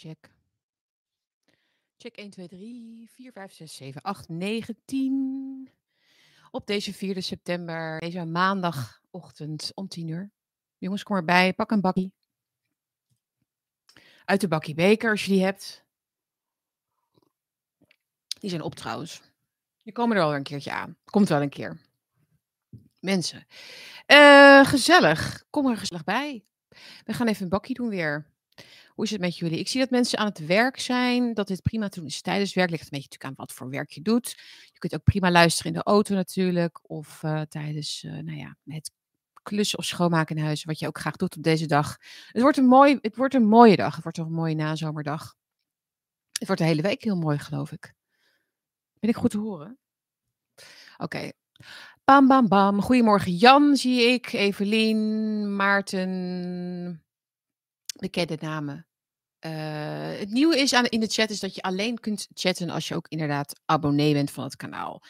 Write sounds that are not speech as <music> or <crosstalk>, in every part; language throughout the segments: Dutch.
check. Check 1, 2, 3, 4, 5, 6, 7, 8, 9, 10. Op deze 4 september, deze maandagochtend om 10 uur. Jongens, kom erbij, pak een bakkie. Uit de bakkie beker, als je die hebt. Die zijn op trouwens. Die komen er wel een keertje aan. Komt wel een keer. Mensen. Uh, gezellig. Kom er gezellig bij. We gaan even een bakkie doen weer. Hoe is het met jullie? Ik zie dat mensen aan het werk zijn. Dat dit prima te doen is tijdens werk. Ligt een beetje natuurlijk aan wat voor werk je doet. Je kunt ook prima luisteren in de auto natuurlijk. Of uh, tijdens uh, nou ja, het klussen of schoonmaken in huis. Wat je ook graag doet op deze dag. Het wordt een, mooi, het wordt een mooie dag. Het wordt een mooie nazomerdag. Het wordt de hele week heel mooi, geloof ik. Ben ik goed te horen? Oké. Bam, bam, bam. Goedemorgen Jan, zie ik. Evelien, Maarten. Bekende namen. Uh, het nieuwe is aan, in de chat is dat je alleen kunt chatten als je ook inderdaad abonnee bent van het kanaal.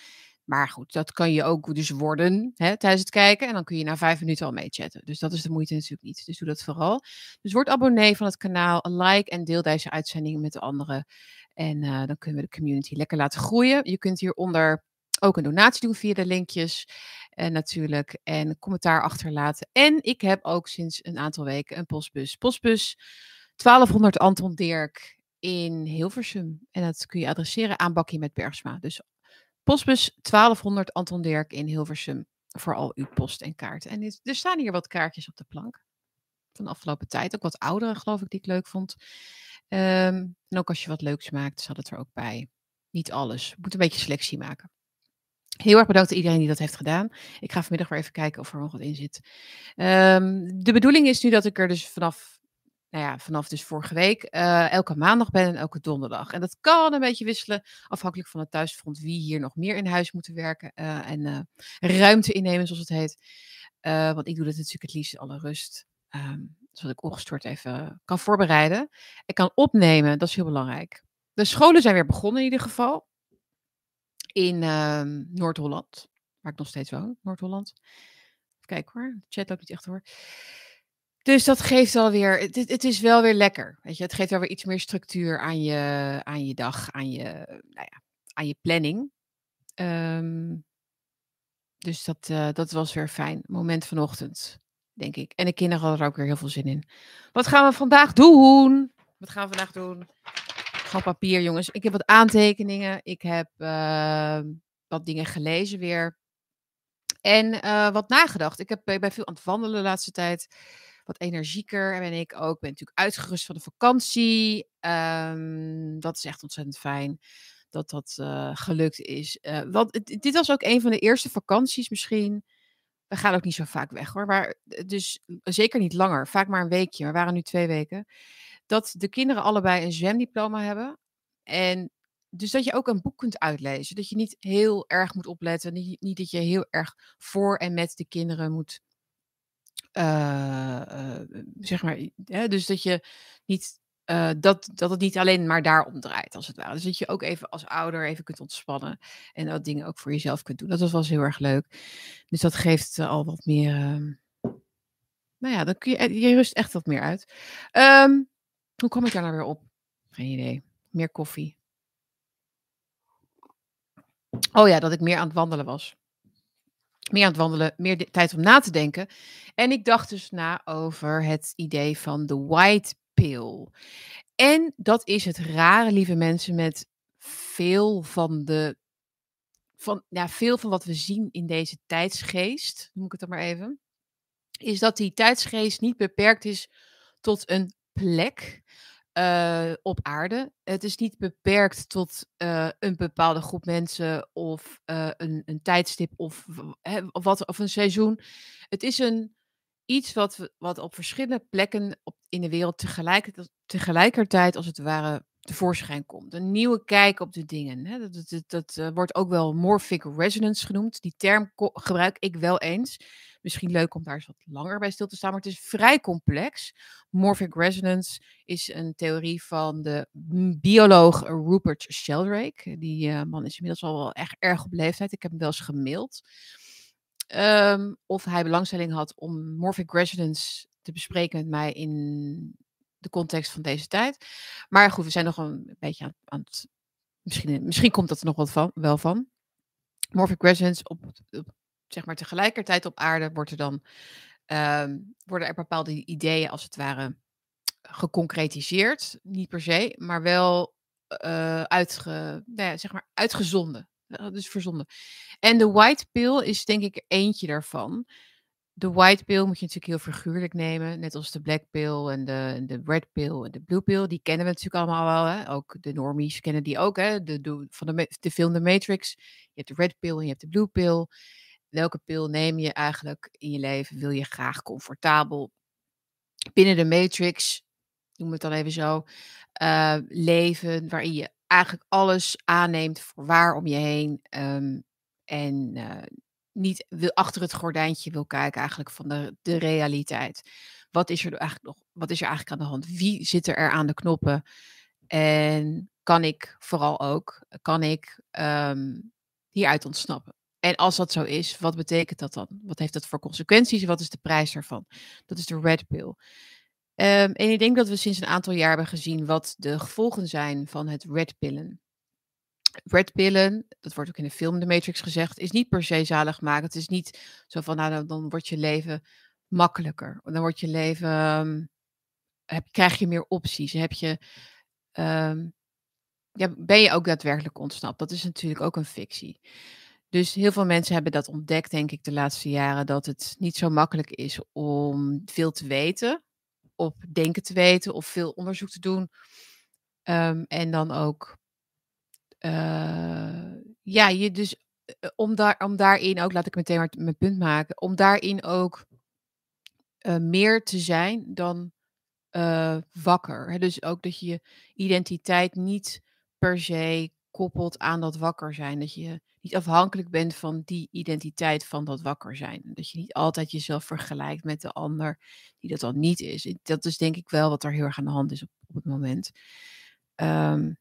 Maar goed, dat kan je ook dus worden hè, tijdens het kijken. En dan kun je na vijf minuten al mee chatten. Dus dat is de moeite natuurlijk niet. Dus doe dat vooral. Dus word abonnee van het kanaal. Like en deel deze uitzendingen met de anderen. En uh, dan kunnen we de community lekker laten groeien. Je kunt hieronder ook een donatie doen via de linkjes. Uh, natuurlijk. En commentaar achterlaten. En ik heb ook sinds een aantal weken een postbus. Postbus 1200 Anton Dirk in Hilversum. En dat kun je adresseren aan Bakkie met Bergsma. Dus postbus 1200 Anton Dirk in Hilversum. Voor al uw post en kaarten. En er staan hier wat kaartjes op de plank. Van de afgelopen tijd. Ook wat oudere, geloof ik, die ik leuk vond. Um, en ook als je wat leuks maakt, zat het er ook bij. Niet alles. Moet een beetje selectie maken. Heel erg bedankt aan iedereen die dat heeft gedaan. Ik ga vanmiddag weer even kijken of er nog wat in zit. Um, de bedoeling is nu dat ik er dus vanaf, nou ja, vanaf dus vorige week uh, elke maandag ben en elke donderdag. En dat kan een beetje wisselen, afhankelijk van het thuisfront, wie hier nog meer in huis moeten werken uh, en uh, ruimte innemen, zoals het heet. want ik doe dat natuurlijk het liefst alle rust. Um, zodat ik ongestoord even kan voorbereiden. Ik kan opnemen, dat is heel belangrijk. De scholen zijn weer begonnen in ieder geval in uh, Noord-Holland, waar ik nog steeds woon, Noord-Holland. Kijk hoor, de chat loopt niet echt hoor. Dus dat geeft wel weer, het, het, is wel weer lekker. Weet je, het geeft wel weer iets meer structuur aan je, aan je dag, aan je, nou ja, aan je planning. Um, dus dat, uh, dat was weer fijn. Moment vanochtend, denk ik. En de kinderen hadden er ook weer heel veel zin in. Wat gaan we vandaag doen? Wat gaan we vandaag doen? Gewoon papier, jongens. Ik heb wat aantekeningen. Ik heb uh, wat dingen gelezen weer. En uh, wat nagedacht. Ik, heb, ik ben veel aan het wandelen de laatste tijd. Wat energieker ben ik ook. Ik ben natuurlijk uitgerust van de vakantie. Um, dat is echt ontzettend fijn dat dat uh, gelukt is. Uh, want dit was ook een van de eerste vakanties misschien. We gaan ook niet zo vaak weg hoor. Maar, dus zeker niet langer. Vaak maar een weekje. We waren nu twee weken dat de kinderen allebei een zwemdiploma hebben. En dus dat je ook een boek kunt uitlezen. Dat je niet heel erg moet opletten. Niet dat je heel erg voor en met de kinderen moet. Uh, uh, zeg maar. Hè, dus dat je niet. Uh, dat, dat het niet alleen maar daarom draait, als het ware. Dus dat je ook even als ouder even kunt ontspannen. En dat dingen ook voor jezelf kunt doen. Dat was heel erg leuk. Dus dat geeft al wat meer. Ehm, nou ja, dan kun je, je rust echt wat meer uit. Um, hoe kom ik daar nou weer op? Geen idee. Meer koffie. Oh ja, dat ik meer aan het wandelen was. Meer aan het wandelen, meer tijd om na te denken. En ik dacht dus na over het idee van de white pill. En dat is het rare, lieve mensen, met veel van de. Van, ja, veel van wat we zien in deze tijdsgeest, noem ik het dan maar even. Is dat die tijdsgeest niet beperkt is tot een plek uh, op aarde. Het is niet beperkt tot uh, een bepaalde groep mensen of uh, een, een, tijdstip of, of, wat, of een seizoen. Het is een, iets wat, wat op verschillende plekken op, in de wereld tegelijkertijd, tegelijkertijd als het ware tevoorschijn komt. Een nieuwe kijk op de dingen. Hè. Dat, dat, dat wordt ook wel morphic resonance genoemd. Die term gebruik ik wel eens. Misschien leuk om daar eens wat langer bij stil te staan, maar het is vrij complex. Morphic resonance is een theorie van de bioloog Rupert Sheldrake. Die uh, man is inmiddels al wel echt erg op leeftijd. Ik heb hem wel eens gemaild. Um, of hij belangstelling had om morphic resonance te bespreken met mij in de context van deze tijd. Maar goed, we zijn nog een beetje aan, aan het. Misschien, misschien komt dat er nog wat van, wel van. Morphic resonance op, zeg maar tegelijkertijd op aarde wordt er dan ehm, worden er bepaalde ideeën als het ware geconcretiseerd, niet per se, maar wel uh, nou ja, zeg maar uitgezonden. Dus verzonden. En de white pill is denk ik eentje daarvan. De white pill moet je natuurlijk heel figuurlijk nemen. Net als de black pill en de, de red pill en de blue pill. Die kennen we natuurlijk allemaal wel. Hè? Ook de normies kennen die ook. Hè? De, de, van de, de film The Matrix. Je hebt de red pill en je hebt de blue pill. Welke pil neem je eigenlijk in je leven? Wil je graag comfortabel binnen de matrix, noem het dan even zo, uh, leven, waarin je eigenlijk alles aanneemt voor waar om je heen. Um, en uh, niet wil, achter het gordijntje wil kijken eigenlijk van de, de realiteit. Wat is er eigenlijk nog? Wat is er eigenlijk aan de hand? Wie zit er aan de knoppen? En kan ik vooral ook, kan ik um, hieruit ontsnappen? En als dat zo is, wat betekent dat dan? Wat heeft dat voor consequenties? Wat is de prijs daarvan? Dat is de red pill. Um, en ik denk dat we sinds een aantal jaar hebben gezien wat de gevolgen zijn van het red pillen. Red pillen, dat wordt ook in de film The Matrix gezegd, is niet per se zalig maken. Het is niet zo van, nou, dan wordt je leven makkelijker. Dan wordt je leven, um, heb, krijg je meer opties. Heb je, um, ja, ben je ook daadwerkelijk ontsnapt? Dat is natuurlijk ook een fictie. Dus heel veel mensen hebben dat ontdekt, denk ik, de laatste jaren, dat het niet zo makkelijk is om veel te weten, op denken te weten of veel onderzoek te doen. Um, en dan ook, uh, ja, je dus, uh, om, daar, om daarin ook, laat ik meteen maar mijn punt maken, om daarin ook uh, meer te zijn dan wakker. Dus ook dat je je identiteit niet per se koppelt aan dat wakker zijn. Dat je niet afhankelijk bent van die identiteit van dat wakker zijn. Dat je niet altijd jezelf vergelijkt met de ander die dat dan niet is. Dat is denk ik wel wat er heel erg aan de hand is op, op het moment. Um,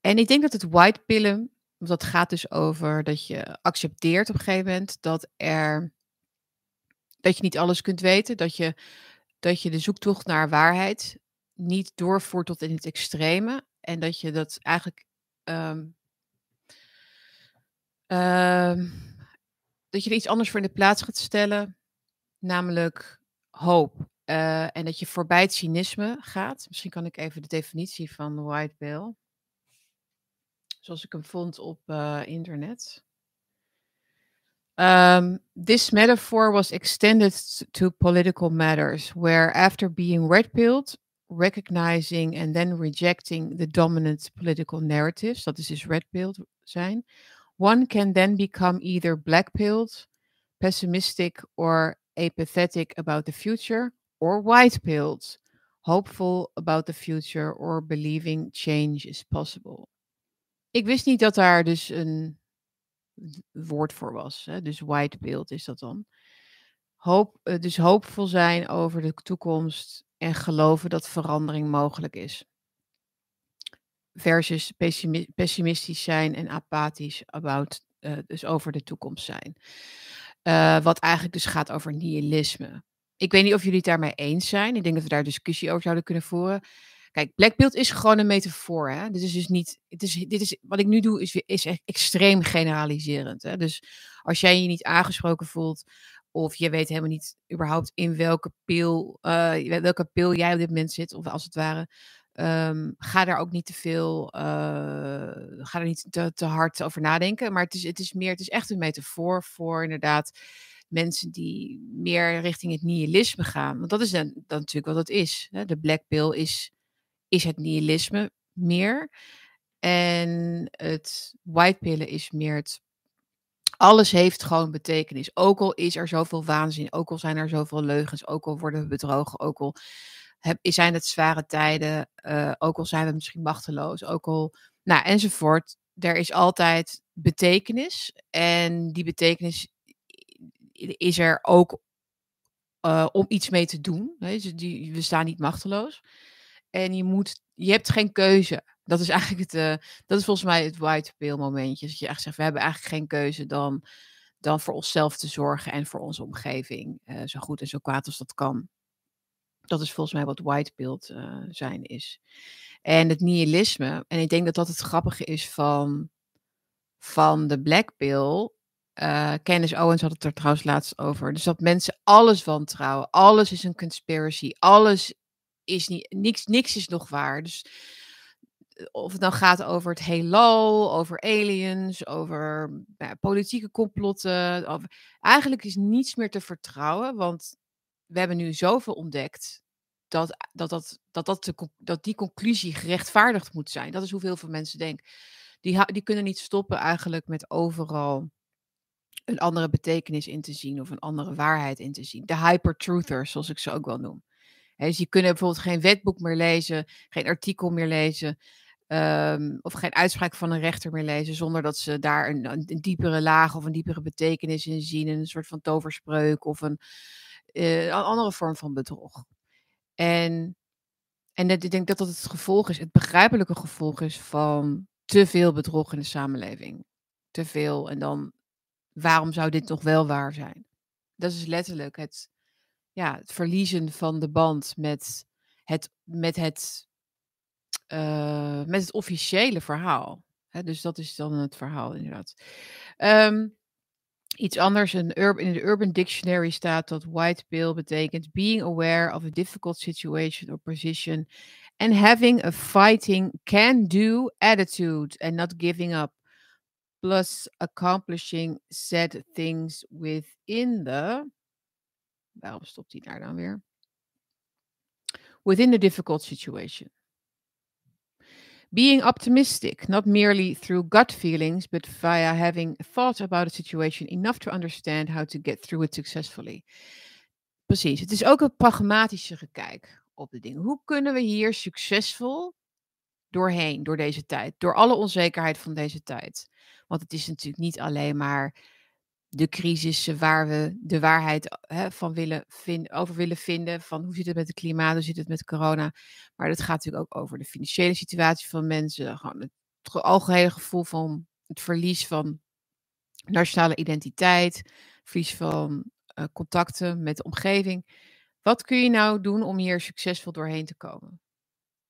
en ik denk dat het white pillen, dat gaat dus over dat je accepteert op een gegeven moment dat er dat je niet alles kunt weten, dat je, dat je de zoektocht naar waarheid niet doorvoert tot in het extreme en dat je dat eigenlijk um, uh, dat je er iets anders voor in de plaats gaat stellen, namelijk hoop. Uh, en dat je voorbij het cynisme gaat. Misschien kan ik even de definitie van white pill, zoals ik hem vond op uh, internet. Um, this metaphor was extended to political matters, where after being red pilled, recognizing and then rejecting the dominant political narratives, dat is dus red pilled zijn, one can then become either black pilled, pessimistic or apathetic about the future, or white pilled, hopeful about the future or believing change is possible. Ik wist niet dat daar dus een woord voor was. Hè? Dus white pilled is dat dan. Hoop, eh, dus hoopvol zijn over de toekomst en geloven dat verandering mogelijk is. Versus pessimistisch zijn en apathisch about, uh, dus over de toekomst zijn. Uh, wat eigenlijk dus gaat over nihilisme. Ik weet niet of jullie het daarmee eens zijn. Ik denk dat we daar discussie over zouden kunnen voeren. Kijk, Blackbeeld is gewoon een metafoor. Hè? Dit is dus niet. Het is, dit is, wat ik nu doe is, is echt extreem generaliserend. Hè? Dus als jij je niet aangesproken voelt of je weet helemaal niet überhaupt in welke pil, uh, welke pil jij op dit moment zit, of als het ware. Um, ga daar ook niet te veel, uh, ga er niet te, te, hard over nadenken. Maar het is, het is meer, het is echt een metafoor voor inderdaad mensen die meer richting het nihilisme gaan. Want dat is dan, dan natuurlijk wat het is. Hè? De black pill is, is het nihilisme meer. En het white pillen is meer het alles heeft gewoon betekenis. Ook al is er zoveel waanzin, ook al zijn er zoveel leugens, ook al worden we bedrogen, ook al zijn het zware tijden, uh, ook al zijn we misschien machteloos, ook al, nou enzovoort. Er is altijd betekenis en die betekenis is er ook uh, om iets mee te doen. We staan niet machteloos. En je, moet, je hebt geen keuze. Dat is eigenlijk het, uh, dat is volgens mij het white pill momentje. Dat je echt zegt, we hebben eigenlijk geen keuze dan, dan voor onszelf te zorgen en voor onze omgeving. Uh, zo goed en zo kwaad als dat kan. Dat is volgens mij wat white pill uh, zijn is. En het nihilisme. En ik denk dat dat het grappige is van, van de black pill. Uh, Owens had het er trouwens laatst over. Dus dat mensen alles wantrouwen. Alles is een conspiracy. Alles is niet. Niks, niks is nog waar. Dus eh, of het dan gaat over het heelal, over aliens, over nou, politieke complotten. Eigenlijk is niets meer te vertrouwen, want we hebben nu zoveel ontdekt dat, dat, dat, dat, dat, dat die conclusie gerechtvaardigd moet zijn. Dat is hoeveel veel mensen denken. Die, die kunnen niet stoppen eigenlijk met overal een andere betekenis in te zien of een andere waarheid in te zien. De hypertruthers, zoals ik ze ook wel noem. Dus die kunnen bijvoorbeeld geen wetboek meer lezen, geen artikel meer lezen. Um, of geen uitspraak van een rechter meer lezen, zonder dat ze daar een, een, diepere laag of een diepere betekenis in zien. Een soort van toverspreuk of een, een andere vorm van bedrog. En, en ik denk dat dat het gevolg is, het begrijpelijke gevolg is van te veel bedrog in de samenleving. Te veel. En dan, waarom zou dit nog wel waar zijn? Dat is letterlijk het, ja, het verliezen van de band met het, met het, uh, met het officiële verhaal. dus dat is dan het verhaal, inderdaad. Um, Iets anders, in de Urban Dictionary staat dat white pill betekent being aware of a difficult situation or position and having a fighting can-do attitude and not giving up. Plus accomplishing said things within the. Waarom stopt hij daar dan weer? Within the difficult situation. Being optimistic, not merely through gut feelings, but via having thought about a situation enough to understand how to get through it successfully. Precies, het is ook een pragmatische kijk op de dingen. Hoe kunnen we hier succesvol doorheen, door deze tijd, door alle onzekerheid van deze tijd? Want het is natuurlijk niet alleen maar de crisissen waar we de waarheid hè, van willen vind, over willen vinden. Van hoe zit het met het klimaat, hoe zit het met corona. Maar dat gaat natuurlijk ook over de financiële situatie van mensen. Gewoon het algehele gevoel van het verlies van nationale identiteit. Verlies van uh, contacten met de omgeving. Wat kun je nou doen om hier succesvol doorheen te komen?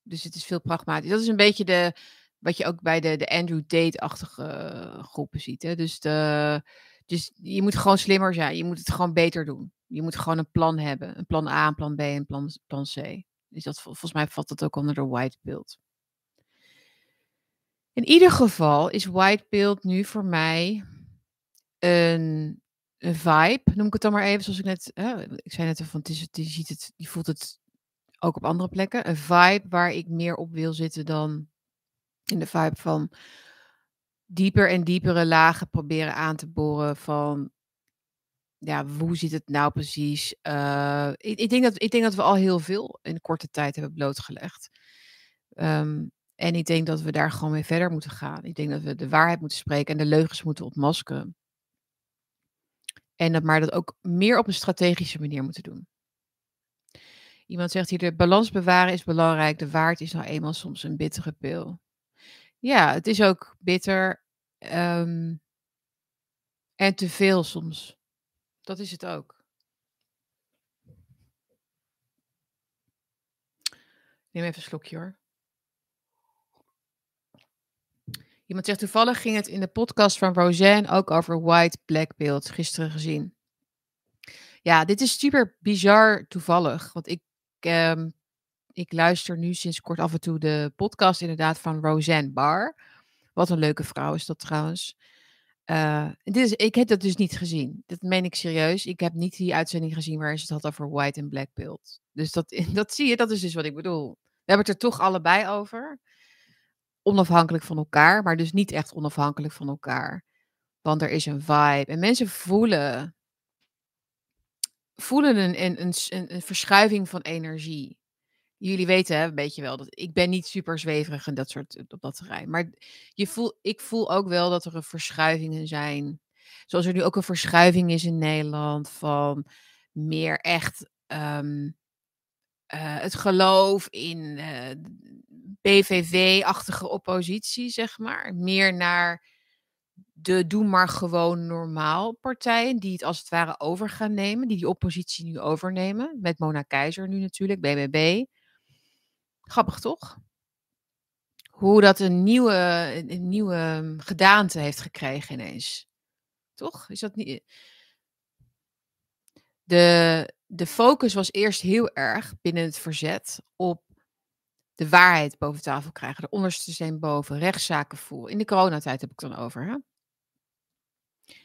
Dus het is veel pragmatisch. Dat is een beetje de, wat je ook bij de, de Andrew Tate-achtige groepen ziet. Hè? Dus de dus je moet gewoon slimmer zijn. Je moet het gewoon beter doen. Je moet gewoon een plan hebben. Een plan A, een plan B en plan, plan C. Dus dat, volgens mij valt dat ook onder de white pill. In ieder geval is white pill nu voor mij een, vibe, noem ik het dan maar even, zoals ik net, ik zei net van, je ziet het, je voelt het ook op andere plekken. Een vibe waar ik meer op wil zitten dan in de vibe van dieper en diepere lagen proberen aan te boren van ja, hoe zit het nou precies? Uh, ik, ik, denk dat, ik denk dat we al heel veel in korte tijd hebben blootgelegd. Um, en ik denk dat we daar gewoon mee verder moeten gaan. Ik denk dat we de waarheid moeten spreken en de leugens moeten ontmaskeren. En dat maar dat ook meer op een strategische manier moeten doen. Iemand zegt hier, de balans bewaren is belangrijk. De waard is nou eenmaal soms een bittere pil. Ja, het is ook bitter um, en te veel soms. Dat is het ook. Neem even een slokje hoor. Iemand zegt toevallig ging het in de podcast van Roseanne ook over white black beeld gisteren gezien. Ja, dit is super bizar toevallig. Want ik um, ik luister nu sinds kort af en toe de podcast inderdaad van Roseanne Barr. Wat een leuke vrouw is dat trouwens. Dit is, ik heb dat dus niet gezien. Dat meen ik serieus. Ik heb niet die uitzending gezien waar ze het had over white en black pill. Dus dat, <laughs> dat zie je, dat is dus wat ik bedoel. We hebben het er toch allebei over. Onafhankelijk van elkaar, maar dus niet echt onafhankelijk van elkaar. Want er is een vibe. En mensen voelen, voelen een, een, een verschuiving van energie jullie weten hè, een beetje wel dat ik ben niet super zweverig en dat soort op dat terrein. Maar je voel, ik voel ook wel dat er een verschuivingen zijn. Zoals er nu ook een verschuiving is in Nederland van meer echt um, uh, het geloof in uh, eh, BVV-achtige oppositie, zeg maar. Meer naar de doe maar gewoon normaal partijen die het als het ware over gaan nemen, die die oppositie nu overnemen, met Mona Keizer nu natuurlijk, BBB. Grappig toch? Hoe dat een nieuwe, een nieuwe gedaante heeft gekregen ineens. Toch? Is dat niet... De, de focus was eerst heel erg binnen het verzet op de waarheid boven tafel krijgen, de onderste steen boven, rechtszaken voeren. In de coronatijd heb ik het dan over. Hè?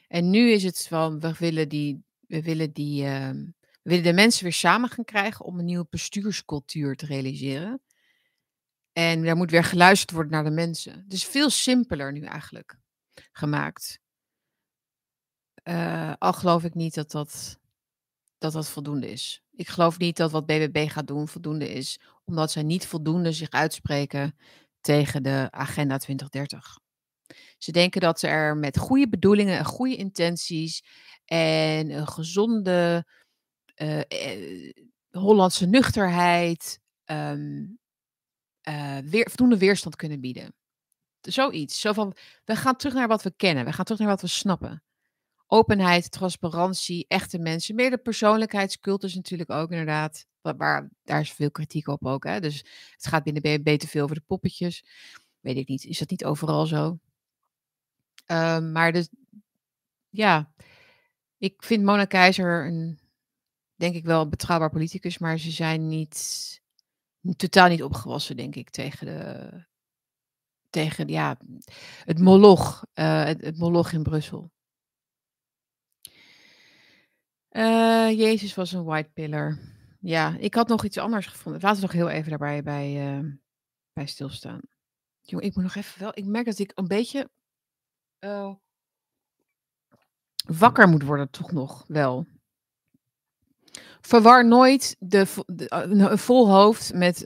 En nu is het van, we willen die, we willen die, ehm, we willen de mensen weer samen gaan krijgen om een nieuwe bestuurscultuur te realiseren. En daar moet weer geluisterd worden naar de mensen. Is veel simpeler nu eigenlijk gemaakt. Uh, al geloof ik niet dat dat, dat dat voldoende is. Ik geloof niet dat wat BBB gaat doen voldoende is, omdat zij niet voldoende zich uitspreken tegen de Agenda 2030. Ze denken dat ze er met goede bedoelingen en goede intenties en een gezonde uh, eh, Hollandse nuchterheid um, uh, weer, voldoende weerstand kunnen bieden. Zoiets. Zo van, we gaan terug naar wat we kennen. We gaan terug naar wat we snappen. Openheid, transparantie, echte mensen. Meer de natuurlijk ook inderdaad. Waar, daar is veel kritiek op ook. Hè? Dus het gaat binnen BNB te veel over de poppetjes. Weet ik niet. Is dat niet overal zo? Um, maar dus, ja. Ik vind Mona Keizer een, denk ik wel, een betrouwbaar politicus. Maar ze zijn niet, totaal niet opgewassen, denk ik, tegen de, tegen ja, het moloch, uh, het, het moloch in Brussel. Uh, Jezus was een white pillar. Ja, ik had nog iets anders gevonden. Laten we nog heel even daarbij bij, uh, bij stilstaan. Jongen, ik moet nog even wel. Ik merk dat ik een beetje uh, wakker moet worden, toch nog wel. Verwar nooit de, de een vol hoofd met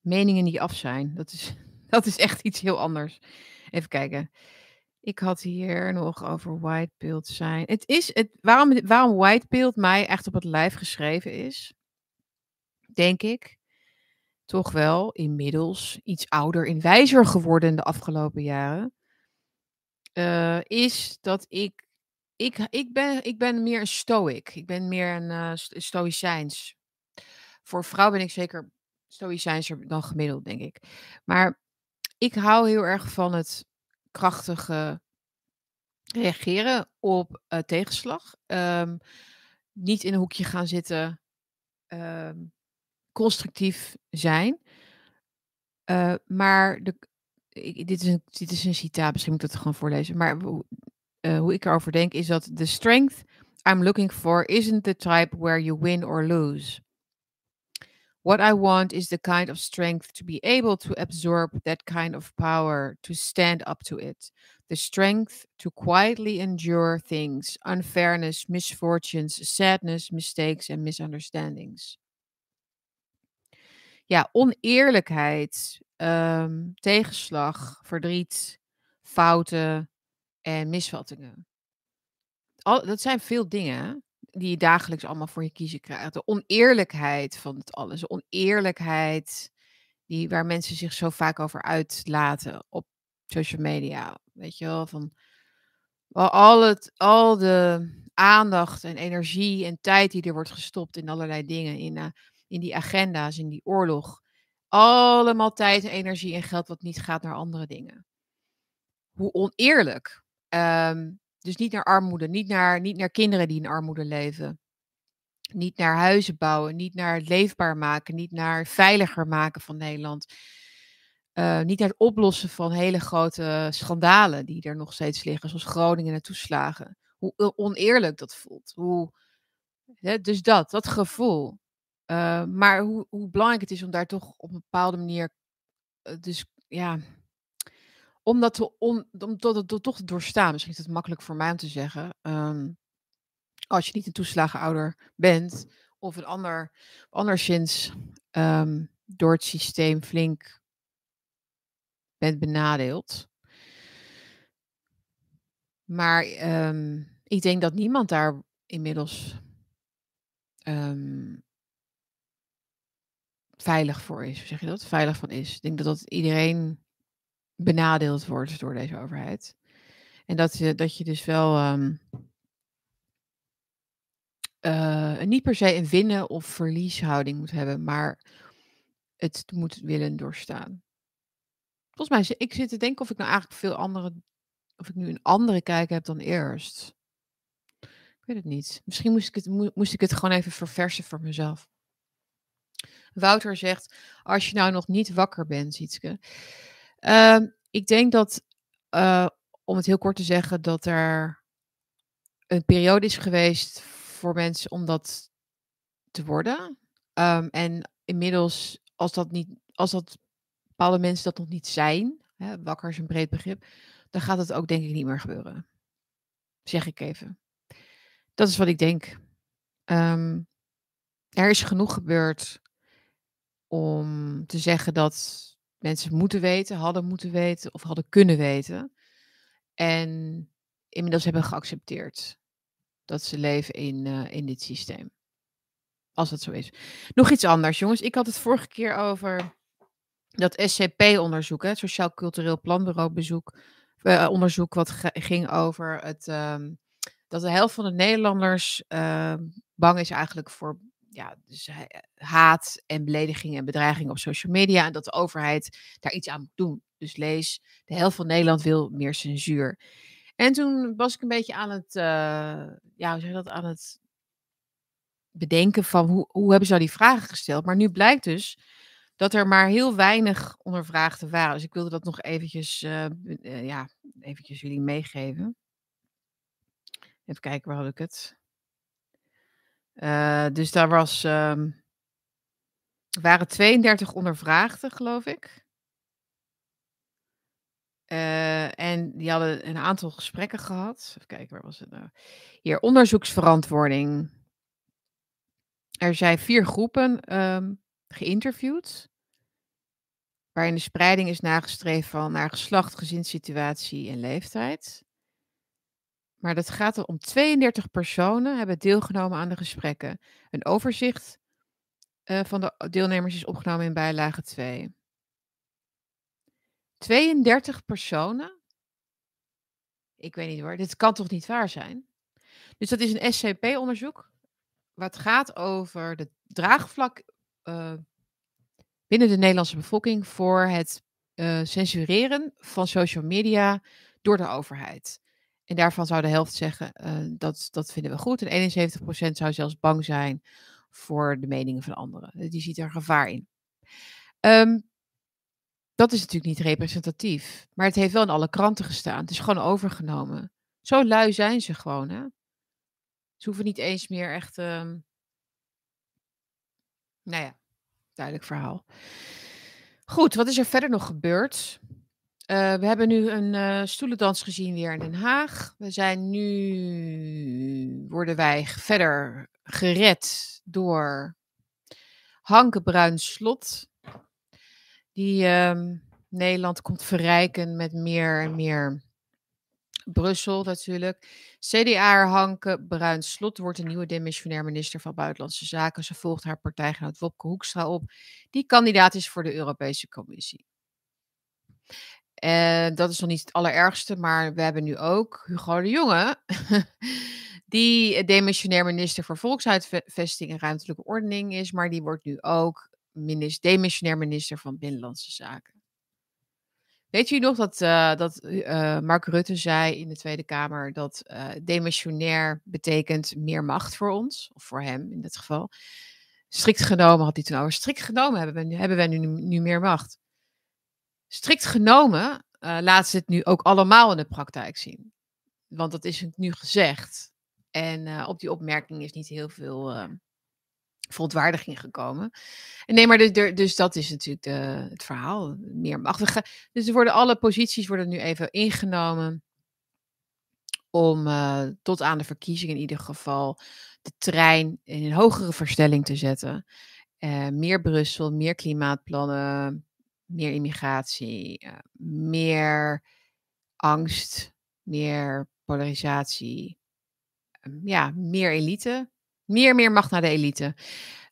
meningen die af zijn. Dat is, <laughs> dat is echt iets heel anders. Even kijken. Ik had hier nog over whitebeeld zijn. Het is het, waarom, waarom whitebeeld mij echt op het lijf geschreven is, denk ik, toch wel inmiddels iets ouder en wijzer geworden de afgelopen jaren, is dat ik, ik, ik, ben, ik ben meer een stoic. Ik ben meer een uh, stoïcijns. Voor vrouw ben ik zeker stoïcijnser dan gemiddeld, denk ik. Maar ik hou heel erg van het krachtige reageren op uh, tegenslag. Um, niet in een hoekje gaan zitten. Um, constructief zijn. Uh, maar de, ik, dit, is een, dit is een citaat, misschien moet ik het gewoon voorlezen. Maar uh, hoe ik erover denk is dat the strength I'm looking for isn't the type where you win or lose. What I want is the kind of strength to be able to absorb that kind of power, to stand up to it. The strength to quietly endure things, unfairness, misfortunes, sadness, mistakes, and misunderstandings. Ja, oneerlijkheid, um, tegenslag, verdriet, fouten en misvattingen. Al, dat zijn veel dingen die je dagelijks allemaal voor je kiezen krijgt. De oneerlijkheid van het alles. De oneerlijkheid die, waar mensen zich zo vaak over uitlaten op social media. Weet je wel, van al, het, al de aandacht en energie en tijd die er wordt gestopt in allerlei dingen. In, uh, in die agenda's, in die oorlog. Allemaal tijd en energie en geld wat niet gaat naar andere dingen. Hoe oneerlijk. Um, dus niet naar armoede, niet naar, niet naar kinderen die in armoede leven. Niet naar huizen bouwen, niet naar het leefbaar maken, niet naar veiliger maken van Nederland. Uh, niet naar het oplossen van hele grote schandalen die er nog steeds liggen, zoals Groningen en toeslagen. Hoe oneerlijk dat voelt. Hoe, hè, dus dat, dat gevoel. Uh, maar hoe, hoe belangrijk het is om daar toch op een bepaalde manier, uh, dus ja, om dat, te om, om toch te doorstaan, misschien is het makkelijk voor mij om te zeggen. Um, als je niet een toeslagenouder bent, of een ander, anderszins um, door het systeem flink bent benadeeld. Maar um, ik denk dat niemand daar inmiddels veilig voor is. Hoe zeg je dat? Veilig van is. Ik denk dat dat iedereen benadeeld wordt door deze overheid. En dat je, dat je dus wel eh, niet per se een winnen- of verlieshouding moet hebben, maar het moet willen doorstaan. Volgens mij, ik zit te denken of ik nou eigenlijk veel andere, of ik nu een andere kijk heb dan eerst. Ik weet het niet. Misschien moest ik het, moe- moest ik het gewoon even verversen voor mezelf. Wouter zegt, als je nou nog niet wakker bent, Sietske. Ehm, ik denk dat, eh, om het heel kort te zeggen, dat er een periode is geweest voor mensen om dat te worden. Ehm, en inmiddels, als dat niet, als dat bepaalde mensen dat nog niet zijn, hè, wakker is een breed begrip, dan gaat het ook denk ik niet meer gebeuren. Zeg ik even. Dat is wat ik denk. Ehm, er is genoeg gebeurd om te zeggen dat mensen moeten weten, hadden moeten weten of hadden kunnen weten. En inmiddels hebben geaccepteerd dat ze leven in, eh, in dit systeem. Als dat zo is. Nog iets anders, jongens. Ik had het vorige keer over dat SCP-onderzoek, het Sociaal Cultureel Planbureau bezoek, eh, onderzoek, wat ging over het, ehm, dat de helft van de Nederlanders ehm, bang is eigenlijk voor ja, dus, eh, haat en beledigingen en bedreigingen op social media. En dat de overheid daar iets aan moet doen. Dus lees, de helft van Nederland wil meer censuur. En toen was ik een beetje aan het, eh, ja, hoe zeg je dat, aan het bedenken van hoe, hoe hebben ze nou die vragen gesteld. Maar nu blijkt dus dat er maar heel weinig ondervraagden waren. Dus ik wilde dat nog eventjes, eh, ja, eventjes jullie meegeven. Even kijken, waar had ik het? Eh, dus daar was, ehm, waren 32 ondervraagden, geloof ik. Eh, en die hadden een aantal gesprekken gehad. Even kijken, waar was het nou? Hier, onderzoeksverantwoording. Er zijn vier groepen ehm, geïnterviewd. Waarin de spreiding is nagestreefd van naar geslacht, gezinssituatie en leeftijd. Maar dat gaat om 32 personen hebben deelgenomen aan de gesprekken. Een overzicht eh, van de deelnemers is opgenomen in bijlage 2. 32 personen? Ik weet niet hoor, dit kan toch niet waar zijn? Dus dat is een SCP-onderzoek. Wat gaat over het draagvlak eh, binnen de Nederlandse bevolking voor het eh, censureren van social media door de overheid. En daarvan zou de helft zeggen eh, dat dat vinden we goed. En 71% zou zelfs bang zijn voor de meningen van anderen. Die ziet er gevaar in. Ehm, dat is natuurlijk niet representatief. Maar het heeft wel in alle kranten gestaan. Het is gewoon overgenomen. Zo lui zijn ze gewoon. Hè? Ze hoeven niet eens meer echt. ehm, nou ja, duidelijk verhaal. Goed, wat is er verder nog gebeurd? Eh, we hebben nu een eh, stoelendans gezien weer in Den Haag. We zijn nu, worden wij verder gered door Hanke Bruin Slot. Die ehm, Nederland komt verrijken met meer en meer Brussel natuurlijk. CDA Hanke Bruin Slot wordt de nieuwe demissionair minister van Buitenlandse Zaken. Ze volgt haar partijgenoot Wopke Hoekstra op, die kandidaat is voor de Europese Commissie. En dat is nog niet het allerergste, maar we hebben nu ook Hugo de Jonge, <laughs> die demissionair minister voor Volkshuisvesting en Ruimtelijke Ordening is, maar die wordt nu ook minister, demissionair minister van Binnenlandse Zaken. Weet je nog dat, eh, dat eh, Mark Rutte zei in de Tweede Kamer dat demissionair betekent meer macht voor ons, of voor hem in dit geval. Strikt genomen had hij toen over. Strikt genomen hebben we hebben we nu, nu meer macht. Strikt genomen eh laten ze het nu ook allemaal in de praktijk zien. Want dat is nu gezegd. En eh, op die opmerking is niet heel veel verontwaardiging gekomen. En nee, maar dus dat is natuurlijk het verhaal. Meer macht. We gaan- Dus er worden alle posities worden nu even ingenomen. Om tot aan de verkiezingen in ieder geval de trein in een hogere versnelling te zetten. Meer Brussel, meer klimaatplannen, meer immigratie, eh, meer angst, meer polarisatie. Ehm, ja, meer elite. Meer, meer macht naar de elite.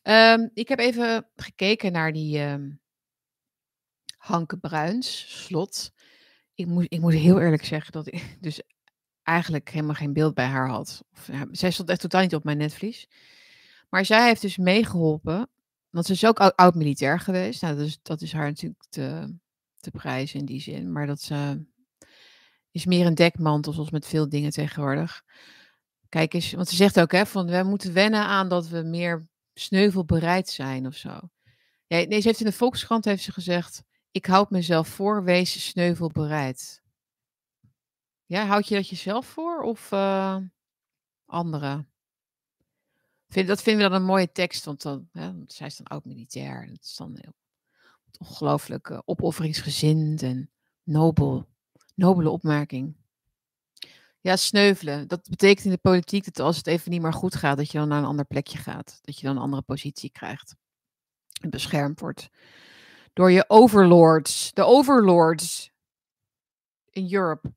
Ehm, ik heb even gekeken naar die ehm, Hanke Bruins slot. ik moet, ik moet heel eerlijk zeggen dat ik <laughs> dus eigenlijk helemaal geen beeld bij haar had. Of, zij stond echt totaal niet op mijn netvlies. Maar zij heeft dus meegeholpen, want ze is ook oud-militair geweest. Nou, dat is, dat is haar natuurlijk te, te prijzen in die zin. Maar dat ze, is meer een dekmantel, zoals met veel dingen tegenwoordig. Kijk eens, want ze zegt ook, hè, van we moeten wennen aan dat we meer sneuvelbereid zijn of zo. Ja, nee, ze heeft in de Volkskrant heeft ze gezegd, ik houd mezelf voor, wees sneuvelbereid. Ja, houd je dat jezelf voor of uh, anderen? Vind, dat vinden we dan een mooie tekst, want dan, hè, zij is dan ook militair. Het is dan heel ongelooflijk uh, opofferingsgezind en nobel. Nobele opmerking. Ja, sneuvelen. Dat betekent in de politiek dat als het even niet meer goed gaat, dat je dan naar een ander plekje gaat. Dat je dan een andere positie krijgt. En beschermd wordt. Door je overlords. De overlords. In Europe.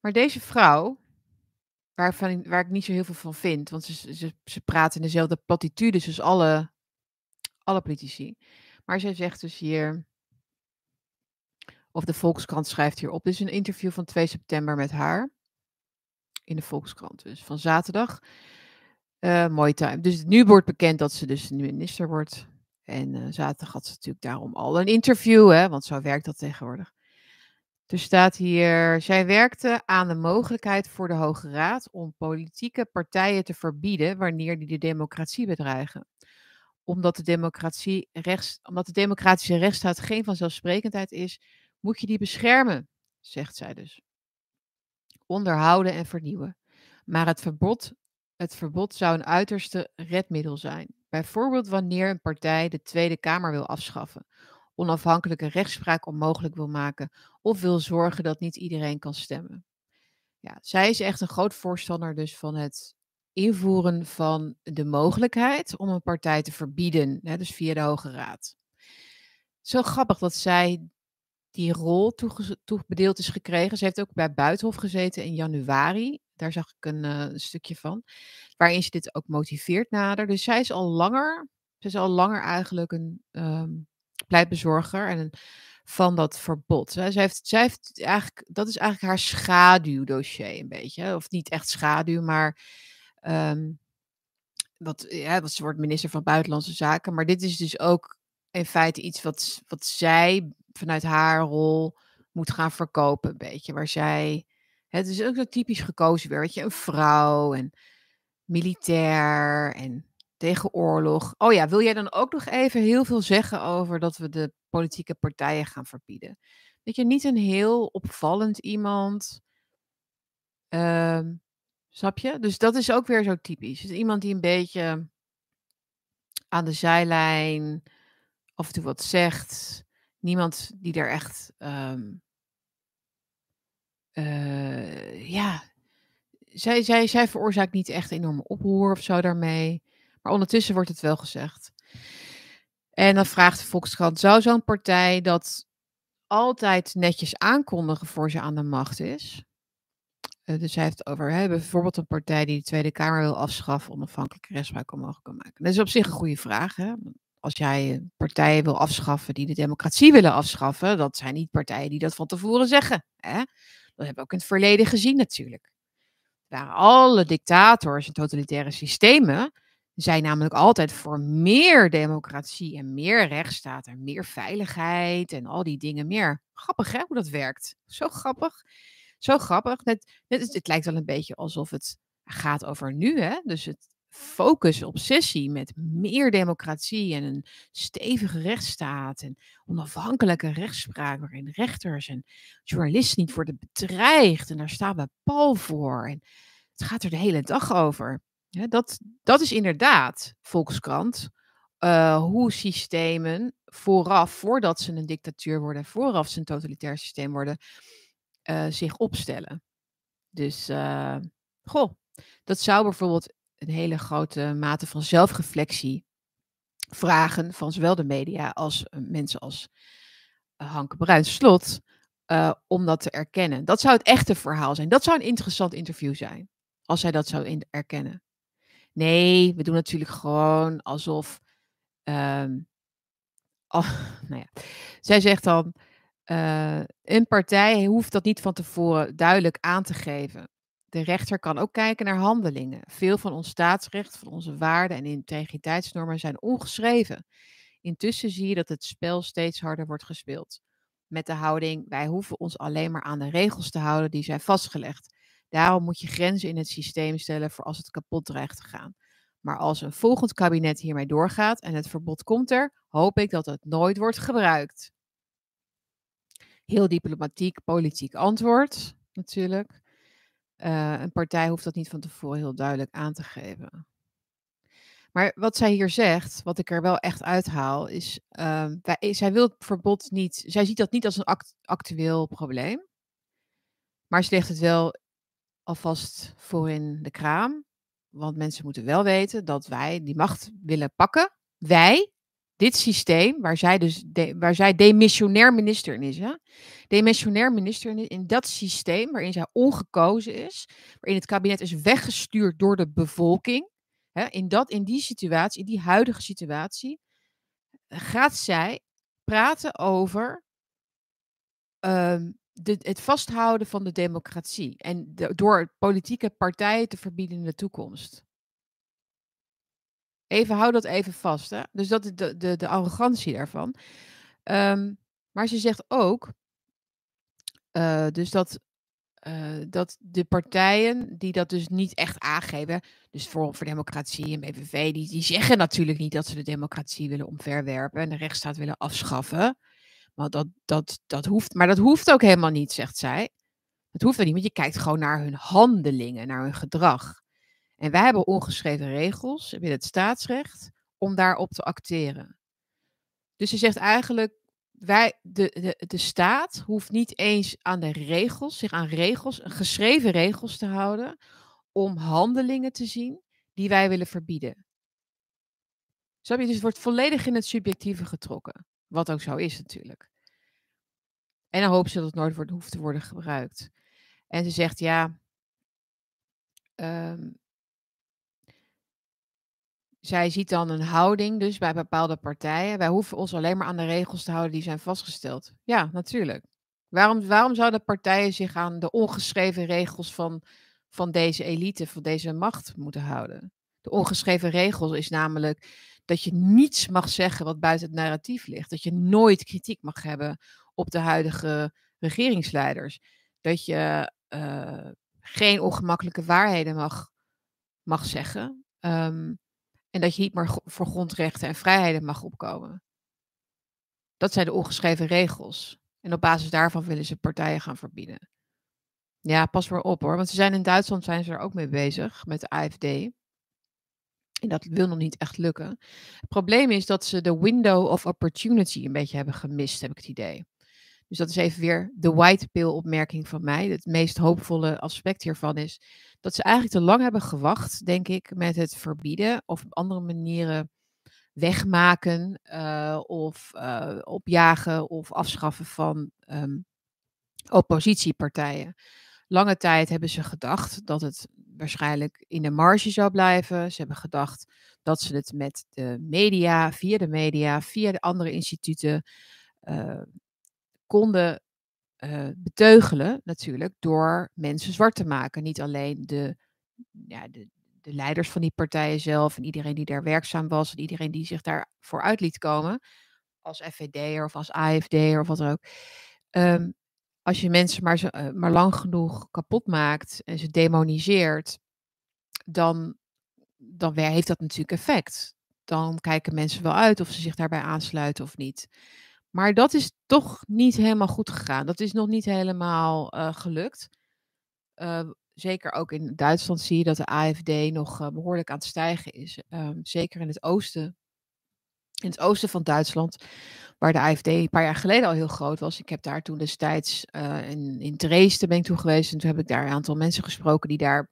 Maar deze vrouw, waarvan, waar ik niet zo heel veel van vind, want ze, ze, ze praten in dezelfde platitudes als alle, alle politici. Maar zij zegt dus hier, of de Volkskrant schrijft hierop, dit is een interview van 2 september met haar. In de Volkskrant, dus van zaterdag. Uh, mooi time. Dus nu wordt bekend dat ze dus minister wordt. En uh, zaterdag had ze natuurlijk daarom al een interview, hè, want zo werkt dat tegenwoordig. Er staat hier, zij werkte aan de mogelijkheid voor de Hoge Raad om politieke partijen te verbieden wanneer die de democratie bedreigen. Omdat de, democratie rechts, omdat de democratische rechtsstaat geen vanzelfsprekendheid is, moet je die beschermen, zegt zij dus. Onderhouden en vernieuwen. Maar het verbod, het verbod zou een uiterste redmiddel zijn. Bijvoorbeeld wanneer een partij de Tweede Kamer wil afschaffen onafhankelijke rechtspraak onmogelijk wil maken of wil zorgen dat niet iedereen kan stemmen. Ja, zij is echt een groot voorstander dus van het invoeren van de mogelijkheid om een partij te verbieden, hè, dus via de Hoge Raad. Zo grappig dat zij die rol toebedeeld is gekregen. Ze heeft ook bij Buitenhof gezeten in januari. Daar zag ik een, uh, stukje van. Waarin ze dit ook motiveert nader. Dus zij is al langer, ze is al langer eigenlijk een um, pleitbezorger en van dat verbod. Zij heeft, zij heeft eigenlijk, dat is eigenlijk haar schaduwdossier een beetje. Of niet echt schaduw, maar um, wat, ja, wat ze wordt minister van Buitenlandse Zaken. Maar dit is dus ook in feite iets wat, wat zij vanuit haar rol moet gaan verkopen, een beetje. Waar zij, het is ook zo typisch gekozen weer, weet je, een vrouw en militair en tegen oorlog. Oh ja, wil jij dan ook nog even heel veel zeggen over dat we de politieke partijen gaan verbieden? Weet je, niet een heel opvallend iemand. Uh, snap je? Dus dat is ook weer zo typisch. Dus iemand die een beetje aan de zijlijn af en toe wat zegt. Niemand die er echt. Um, uh, ja. Zij, zij, zij veroorzaakt niet echt enorme oproer of zo daarmee. Ondertussen wordt het wel gezegd. En dan vraagt de Volkskrant: zou zo'n partij dat altijd netjes aankondigen voor ze aan de macht is? Uh, dus hij heeft over hè, bijvoorbeeld een partij die de Tweede Kamer wil afschaffen, onafhankelijke rechtspraak onmogelijk kan maken. Dat is op zich een goede vraag. Hè? Als jij partijen wil afschaffen die de democratie willen afschaffen, dat zijn niet partijen die dat van tevoren zeggen. Hè? Dat hebben we ook in het verleden gezien natuurlijk. Waren alle dictators en totalitaire systemen zijn namelijk altijd voor meer democratie en meer rechtsstaat en meer veiligheid en al die dingen meer. Grappig hè, hoe dat werkt. Zo grappig. Zo grappig. Net, het lijkt wel een beetje alsof het gaat over nu. Hè? Dus het focus, obsessie met meer democratie en een stevige rechtsstaat en onafhankelijke rechtspraak waarin rechters en journalisten niet worden bedreigd. En daar staan we pal voor. En het gaat er de hele dag over. Ja, dat, dat is inderdaad Volkskrant. Uh, hoe systemen vooraf, voordat ze een dictatuur worden, vooraf ze een totalitair systeem worden, uh, zich opstellen. Dus, uh, goh, dat zou bijvoorbeeld een hele grote mate van zelfreflectie vragen van zowel de media als mensen als Hanke Bruins Slot, om dat te erkennen. Dat zou het echte verhaal zijn. Dat zou een interessant interview zijn, als zij dat zou erkennen. Nee, we doen natuurlijk gewoon alsof. <laughs> Oh, nou ja. Zij zegt dan. Uh, een partij hoeft dat niet van tevoren duidelijk aan te geven. De rechter kan ook kijken naar handelingen. Veel van ons staatsrecht, van onze waarden en integriteitsnormen zijn ongeschreven. Intussen zie je dat het spel steeds harder wordt gespeeld. Met de houding: wij hoeven ons alleen maar aan de regels te houden die zijn vastgelegd. Daarom moet je grenzen in het systeem stellen voor als het kapot dreigt te gaan. Maar als een volgend kabinet hiermee doorgaat en het verbod komt er, hoop ik dat het nooit wordt gebruikt. Heel diplomatiek, politiek antwoord, natuurlijk. Uh, een partij hoeft dat niet van tevoren heel duidelijk aan te geven. Maar wat zij hier zegt, wat ik er wel echt uithaal, is: wij, zij wil het verbod niet. Zij ziet dat niet als een act, actueel probleem. Maar ze legt het wel alvast voor in de kraam. Want mensen moeten wel weten dat wij die macht willen pakken. Wij, dit systeem, waar zij dus de, waar zij demissionair minister in is. Hè? Demissionair minister in, in dat systeem waarin zij ongekozen is. Waarin het kabinet is weggestuurd door de bevolking. Hè? In, dat, in die situatie, in die huidige situatie, gaat zij praten over um, de, het vasthouden van de democratie. En door politieke partijen te verbieden in de toekomst. Even, hou dat even vast. Hè? Dus dat is de, de, de arrogantie daarvan. Um, maar ze zegt ook, uh, dus dat, uh, dat de partijen die dat dus niet echt aangeven, dus Forum voor Democratie en BVV, die, die zeggen natuurlijk niet dat ze de democratie willen omverwerpen en de rechtsstaat willen afschaffen. Dat, dat, dat hoeft, maar dat hoeft ook helemaal niet, zegt zij. Dat hoeft ook niet, want je kijkt gewoon naar hun handelingen, naar hun gedrag. En wij hebben ongeschreven regels binnen het staatsrecht om daarop te acteren. Dus ze zegt eigenlijk, wij, de, de, de staat hoeft niet eens aan de regels, zich aan regels, geschreven regels te houden, om handelingen te zien die wij willen verbieden. Snap je? Dus het wordt volledig in het subjectieve getrokken. Wat ook zo is natuurlijk. En dan hopen ze dat het nooit wordt, hoeft te worden gebruikt. En ze zegt ja. Um, zij ziet dan een houding dus bij bepaalde partijen. Wij hoeven ons alleen maar aan de regels te houden die zijn vastgesteld. Ja, natuurlijk. Waarom, waarom zouden partijen zich aan de ongeschreven regels van, van deze elite, van deze macht moeten houden? De ongeschreven regels is namelijk dat je niets mag zeggen wat buiten het narratief ligt. Dat je nooit kritiek mag hebben op de huidige regeringsleiders. Dat je uh, geen ongemakkelijke waarheden mag, mag zeggen. Um, en dat je niet meer voor grondrechten en vrijheden mag opkomen. Dat zijn de ongeschreven regels. En op basis daarvan willen ze partijen gaan verbieden. Ja, pas maar op hoor. Want ze zijn in Duitsland zijn ze er ook mee bezig met de AFD. En dat wil nog niet echt lukken. Het probleem is dat ze de window of opportunity een beetje hebben gemist, heb ik het idee. Dus dat is even weer de white pill opmerking van mij. Het meest hoopvolle aspect hiervan is dat ze eigenlijk te lang hebben gewacht, denk ik, met het verbieden of op andere manieren wegmaken uh, of uh, opjagen of afschaffen van um, oppositiepartijen. Lange tijd hebben ze gedacht dat het waarschijnlijk in de marge zou blijven. Ze hebben gedacht dat ze het met de media, via de media, via de andere instituten uh, konden uh, beteugelen natuurlijk door mensen zwart te maken. Niet alleen de, ja, de, de leiders van die partijen zelf en iedereen die daar werkzaam was en iedereen die zich daarvoor uit liet komen, als FVD'er of als AFD'er of wat dan ook. Um, als je mensen maar, uh, maar lang genoeg kapot maakt en ze demoniseert, dan, dan heeft dat natuurlijk effect. Dan kijken mensen wel uit of ze zich daarbij aansluiten of niet. Maar dat is toch niet helemaal goed gegaan. Dat is nog niet helemaal uh, gelukt. Uh, zeker ook in Duitsland zie je dat de AFD nog behoorlijk aan het stijgen is. Um, zeker in het oosten. In het oosten van Duitsland, waar de AFD een paar jaar geleden al heel groot was. Ik heb daar toen destijds in, in Dresden ben ik geweest. En toen heb ik daar een aantal mensen gesproken die daar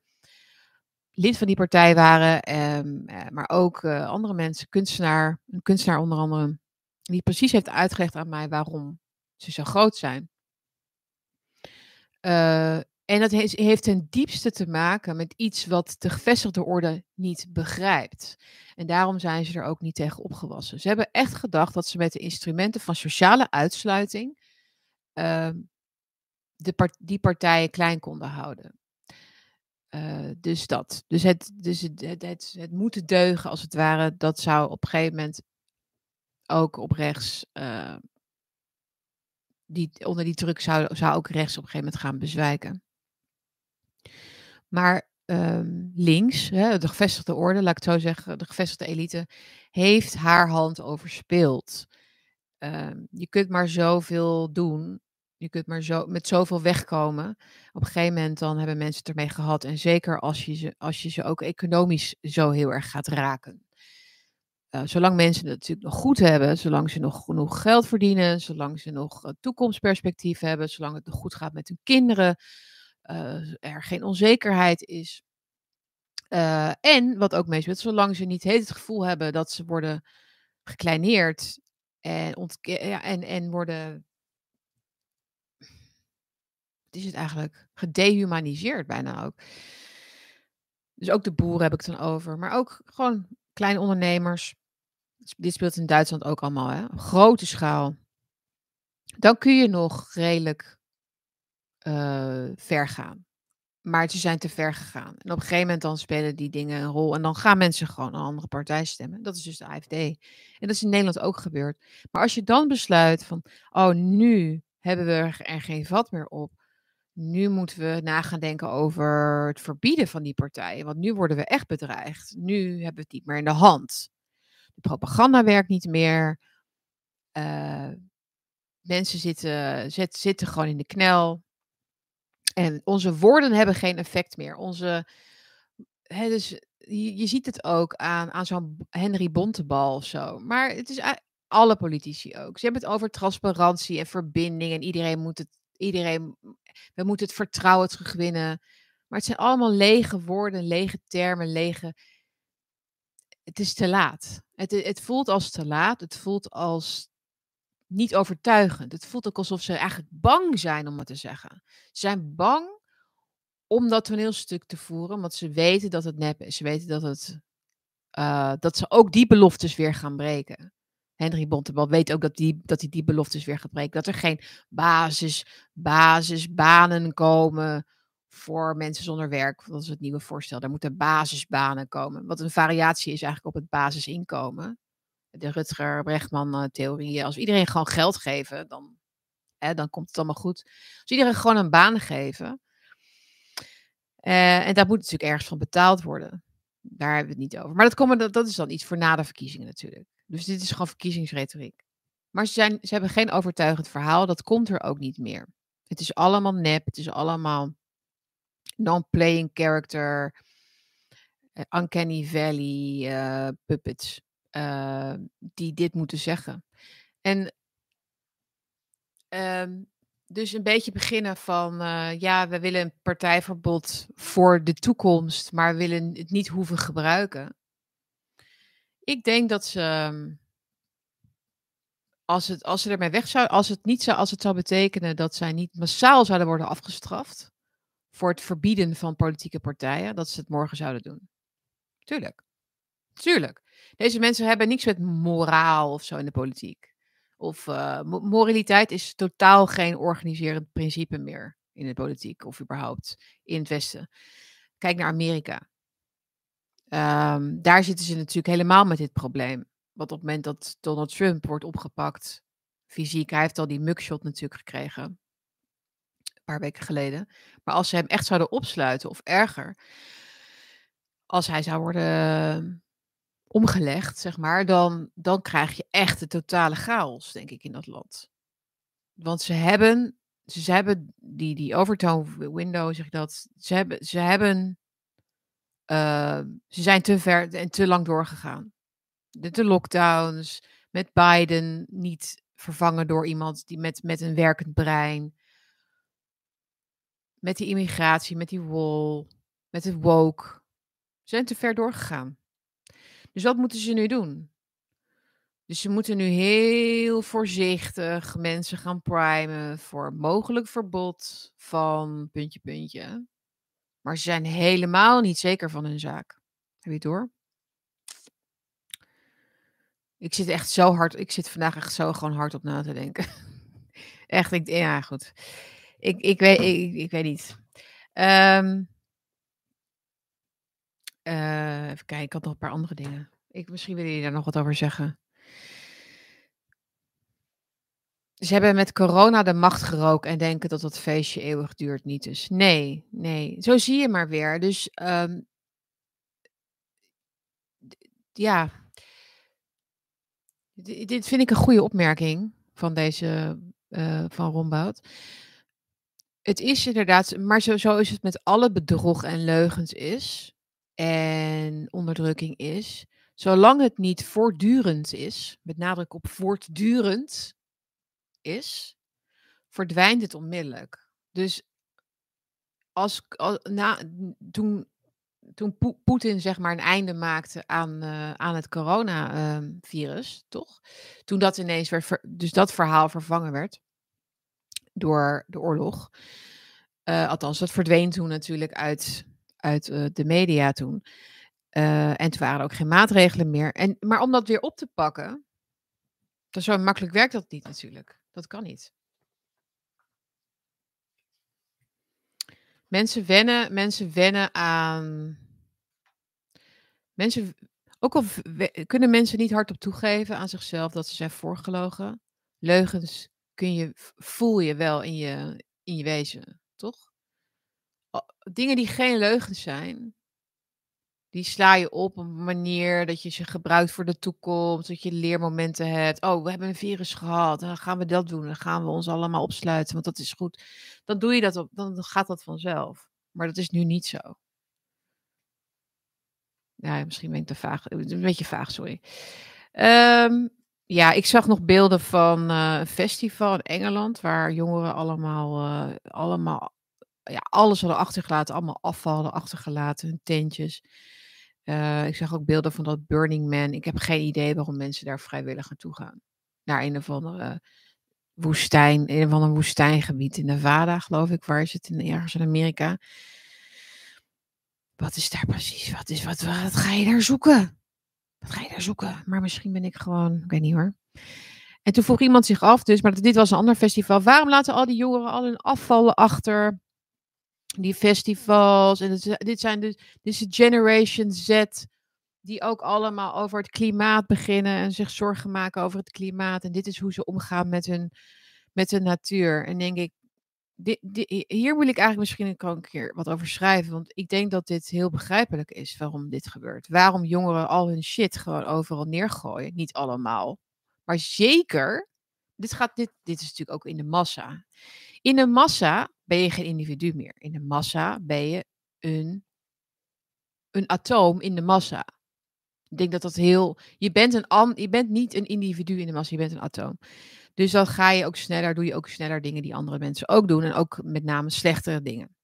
lid van die partij waren. Um, maar ook andere mensen, kunstenaar, een kunstenaar onder andere die precies heeft uitgelegd aan mij waarom ze zo groot zijn. En dat heeft, ten diepste te maken met iets wat de gevestigde orde niet begrijpt. En daarom zijn ze er ook niet tegen opgewassen. Ze hebben echt gedacht dat ze met de instrumenten van sociale uitsluiting ehm, de die partijen klein konden houden. Uh, dus dat. Dus, het, dus het, het, moeten deugen, als het ware, dat zou op een gegeven moment ook op rechts. Uh, die, onder die druk zou, zou ook rechts op een gegeven moment gaan bezwijken. Maar um, links, hè, de gevestigde orde, laat ik het zo zeggen, de gevestigde elite, heeft haar hand overspeeld. Um, je kunt maar zoveel doen. Je kunt maar zo, met zoveel wegkomen. Op een gegeven moment dan hebben mensen het ermee gehad. En zeker als je ze, als je ze ook economisch zo heel erg gaat raken. Uh, zolang mensen het natuurlijk nog goed hebben, zolang ze nog genoeg geld verdienen, zolang ze nog uh, toekomstperspectief hebben, zolang het nog goed gaat met hun kinderen, er geen onzekerheid is. en wat ook meespeelt, zolang ze niet het gevoel hebben dat ze worden gekleineerd en, ja, en, en worden. Is het eigenlijk? Gedehumaniseerd bijna ook. Dus ook de boeren heb ik het dan over. Maar ook gewoon kleine ondernemers. Dit speelt in Duitsland ook allemaal, hè? Grote schaal. Dan kun je nog redelijk uh, ver gaan. Maar ze zijn te ver gegaan. En op een gegeven moment dan spelen die dingen een rol. En dan gaan mensen gewoon een andere partij stemmen. Dat is dus de AFD. En dat is in Nederland ook gebeurd. Maar als je dan besluit van, oh nu hebben we er geen vat meer op. Nu moeten we na gaan denken over het verbieden van die partijen. Want nu worden we echt bedreigd. Nu hebben we het niet meer in de hand. De propaganda werkt niet meer. Uh, mensen zitten, zit, zitten gewoon in de knel. En onze woorden hebben geen effect meer. Onze, hè, dus je, je, ziet het ook aan, aan zo'n Henry Bontebal of zo. Maar het is alle politici ook. Ze hebben het over transparantie en verbinding. En iedereen moet het, iedereen, we moeten het vertrouwen terugwinnen. Maar het zijn allemaal lege woorden, lege termen, lege. Het is te laat. Het, het voelt als te laat. Het voelt als niet overtuigend. Het voelt ook alsof ze eigenlijk bang zijn om het te zeggen. Ze zijn bang om dat toneelstuk te voeren, want ze weten dat het nep is. Ze weten dat, het, uh, dat ze ook die beloftes weer gaan breken. Henry Bontebal weet ook dat, die, dat hij die beloftes weer gaat breken. Dat er geen basis, basisbanen komen voor mensen zonder werk. Dat is het nieuwe voorstel. Daar moeten basisbanen komen. Wat een variatie is eigenlijk op het basisinkomen de Rutger Brechtman-theorieën. Als iedereen gewoon geld geven, dan, hè, dan komt het allemaal goed. Als iedereen gewoon een baan geven. Uh, en daar moet natuurlijk ergens van betaald worden. Daar hebben we het niet over. Maar dat, komen, dat, dat is dan iets voor na de verkiezingen natuurlijk. Dus dit is gewoon verkiezingsretoriek. Maar ze, zijn, ze hebben geen overtuigend verhaal. Dat komt er ook niet meer. Het is allemaal nep. Het is allemaal non-playing character. Uh, uncanny Valley puppets. Uh, die dit moeten zeggen. En um, dus een beetje beginnen van, uh, ja, we willen een partijverbod voor de toekomst, maar we willen het niet hoeven gebruiken. Ik denk dat ze, ehm, als, het, als ze ermee weg zou, als het niet zou, als het zou betekenen dat zij niet massaal zouden worden afgestraft voor het verbieden van politieke partijen, dat ze het morgen zouden doen. Tuurlijk. Tuurlijk. Deze mensen hebben niks met moraal of zo in de politiek. Of uh, moraliteit is totaal geen organiserend principe meer in de politiek of überhaupt in het Westen. Kijk naar Amerika. Um, daar zitten ze natuurlijk helemaal met dit probleem. Want op het moment dat Donald Trump wordt opgepakt, fysiek, hij heeft al die mugshot natuurlijk gekregen. Een paar weken geleden. Maar als ze hem echt zouden opsluiten, of erger, als hij zou worden omgelegd, zeg maar, dan, dan krijg je echt de totale chaos, denk ik, in dat land. Want ze hebben, ze hebben die, die overtone window, zeg ik dat, ze hebben, ze hebben, uh, ze zijn te ver en te lang doorgegaan. De, de lockdowns, met Biden niet vervangen door iemand die met, met een werkend brein. Met die immigratie, met die wall, met het woke. Ze zijn te ver doorgegaan. Dus wat moeten ze nu doen? Dus ze moeten nu heel voorzichtig mensen gaan primen voor mogelijk verbod van puntje, puntje. Maar ze zijn helemaal niet zeker van hun zaak. Heb je het door? Ik zit echt zo hard, ik zit vandaag echt zo gewoon hard op na te denken. <laughs> Echt, ik, ja, goed. Ik, ik, weet, ik, weet niet. Ehm eh, even kijken, ik had nog een paar andere dingen. Ik, misschien wil je daar nog wat over zeggen. Ze hebben met corona de macht gerookt en denken dat dat feestje eeuwig duurt niet dus. Nee, nee. Zo zie je maar weer. Dus ehm ja. Dit vind ik een goede opmerking van deze, eh, van Rombout. Het is inderdaad maar zo zo is het met alle bedrog en leugens is en onderdrukking is. Zolang het niet voortdurend is, met nadruk op voortdurend is, verdwijnt het onmiddellijk. Dus als na toen toen Poe Poetin zeg maar een einde maakte aan, eh, aan het corona, ehm, virus, toch? Toen dat ineens werd dus dat verhaal vervangen werd door de oorlog. Uh, althans, dat verdween toen natuurlijk uit uit, uh, de media toen. Uh, en toen waren ook geen maatregelen meer. En maar om dat weer op te pakken dat zo makkelijk werkt dat niet natuurlijk. Dat kan niet. Mensen wennen mensen wennen aan mensen ook al kunnen mensen niet hardop toegeven aan zichzelf dat ze zijn voorgelogen. Leugens kun je voel je wel in je in je wezen, toch? Dingen die geen leugens zijn die sla je op een manier dat je ze gebruikt voor de toekomst, dat je leermomenten hebt. "Oh, we hebben een virus gehad, dan gaan we dat doen, dan gaan we ons allemaal opsluiten, want dat is goed." Dan doe je dat op dan gaat dat vanzelf. Maar dat is nu niet zo. Ja, misschien ben ik te vaag. Een beetje vaag, sorry. Ehm, ja, ik zag nog beelden van, uh, een festival in Engeland waar jongeren allemaal, uh, allemaal ja, alles hadden achtergelaten, allemaal afval achtergelaten, hun tentjes. Uh, ik zag ook beelden van dat Burning Man. Ik heb geen idee waarom mensen daar vrijwillig naartoe gaan. Naar een of andere woestijn, een of ander woestijngebied in Nevada, geloof ik. Waar is het? In, ergens in Amerika. Wat is daar precies? Wat, is, wat, wat ga je daar zoeken? Wat ga je daar zoeken? Maar misschien ben ik gewoon, ik weet niet hoor. En toen vroeg iemand zich af, dus, maar dit was een ander festival. Waarom laten al die jongeren al hun afvallen achter? Die festivals. En dit zijn dus, dit is de Generation Z. Die ook allemaal over het klimaat beginnen. En zich zorgen maken over het klimaat. En dit is hoe ze omgaan met hun, met de natuur. En denk ik, di, di, hier wil ik eigenlijk misschien ook een keer wat over schrijven. Want ik denk dat dit heel begrijpelijk is waarom dit gebeurt. Waarom jongeren al hun shit gewoon overal neergooien. Niet allemaal. Maar zeker, dit, gaat, dit, dit is natuurlijk ook in de massa. In de massa ben je geen individu meer. In de massa ben je een, een atoom in de massa. Ik denk dat dat heel. Je bent, een, je bent niet een individu in de massa, je bent een atoom. Dus dan ga je ook sneller, doe je ook sneller dingen die andere mensen ook doen. En ook met name slechtere dingen.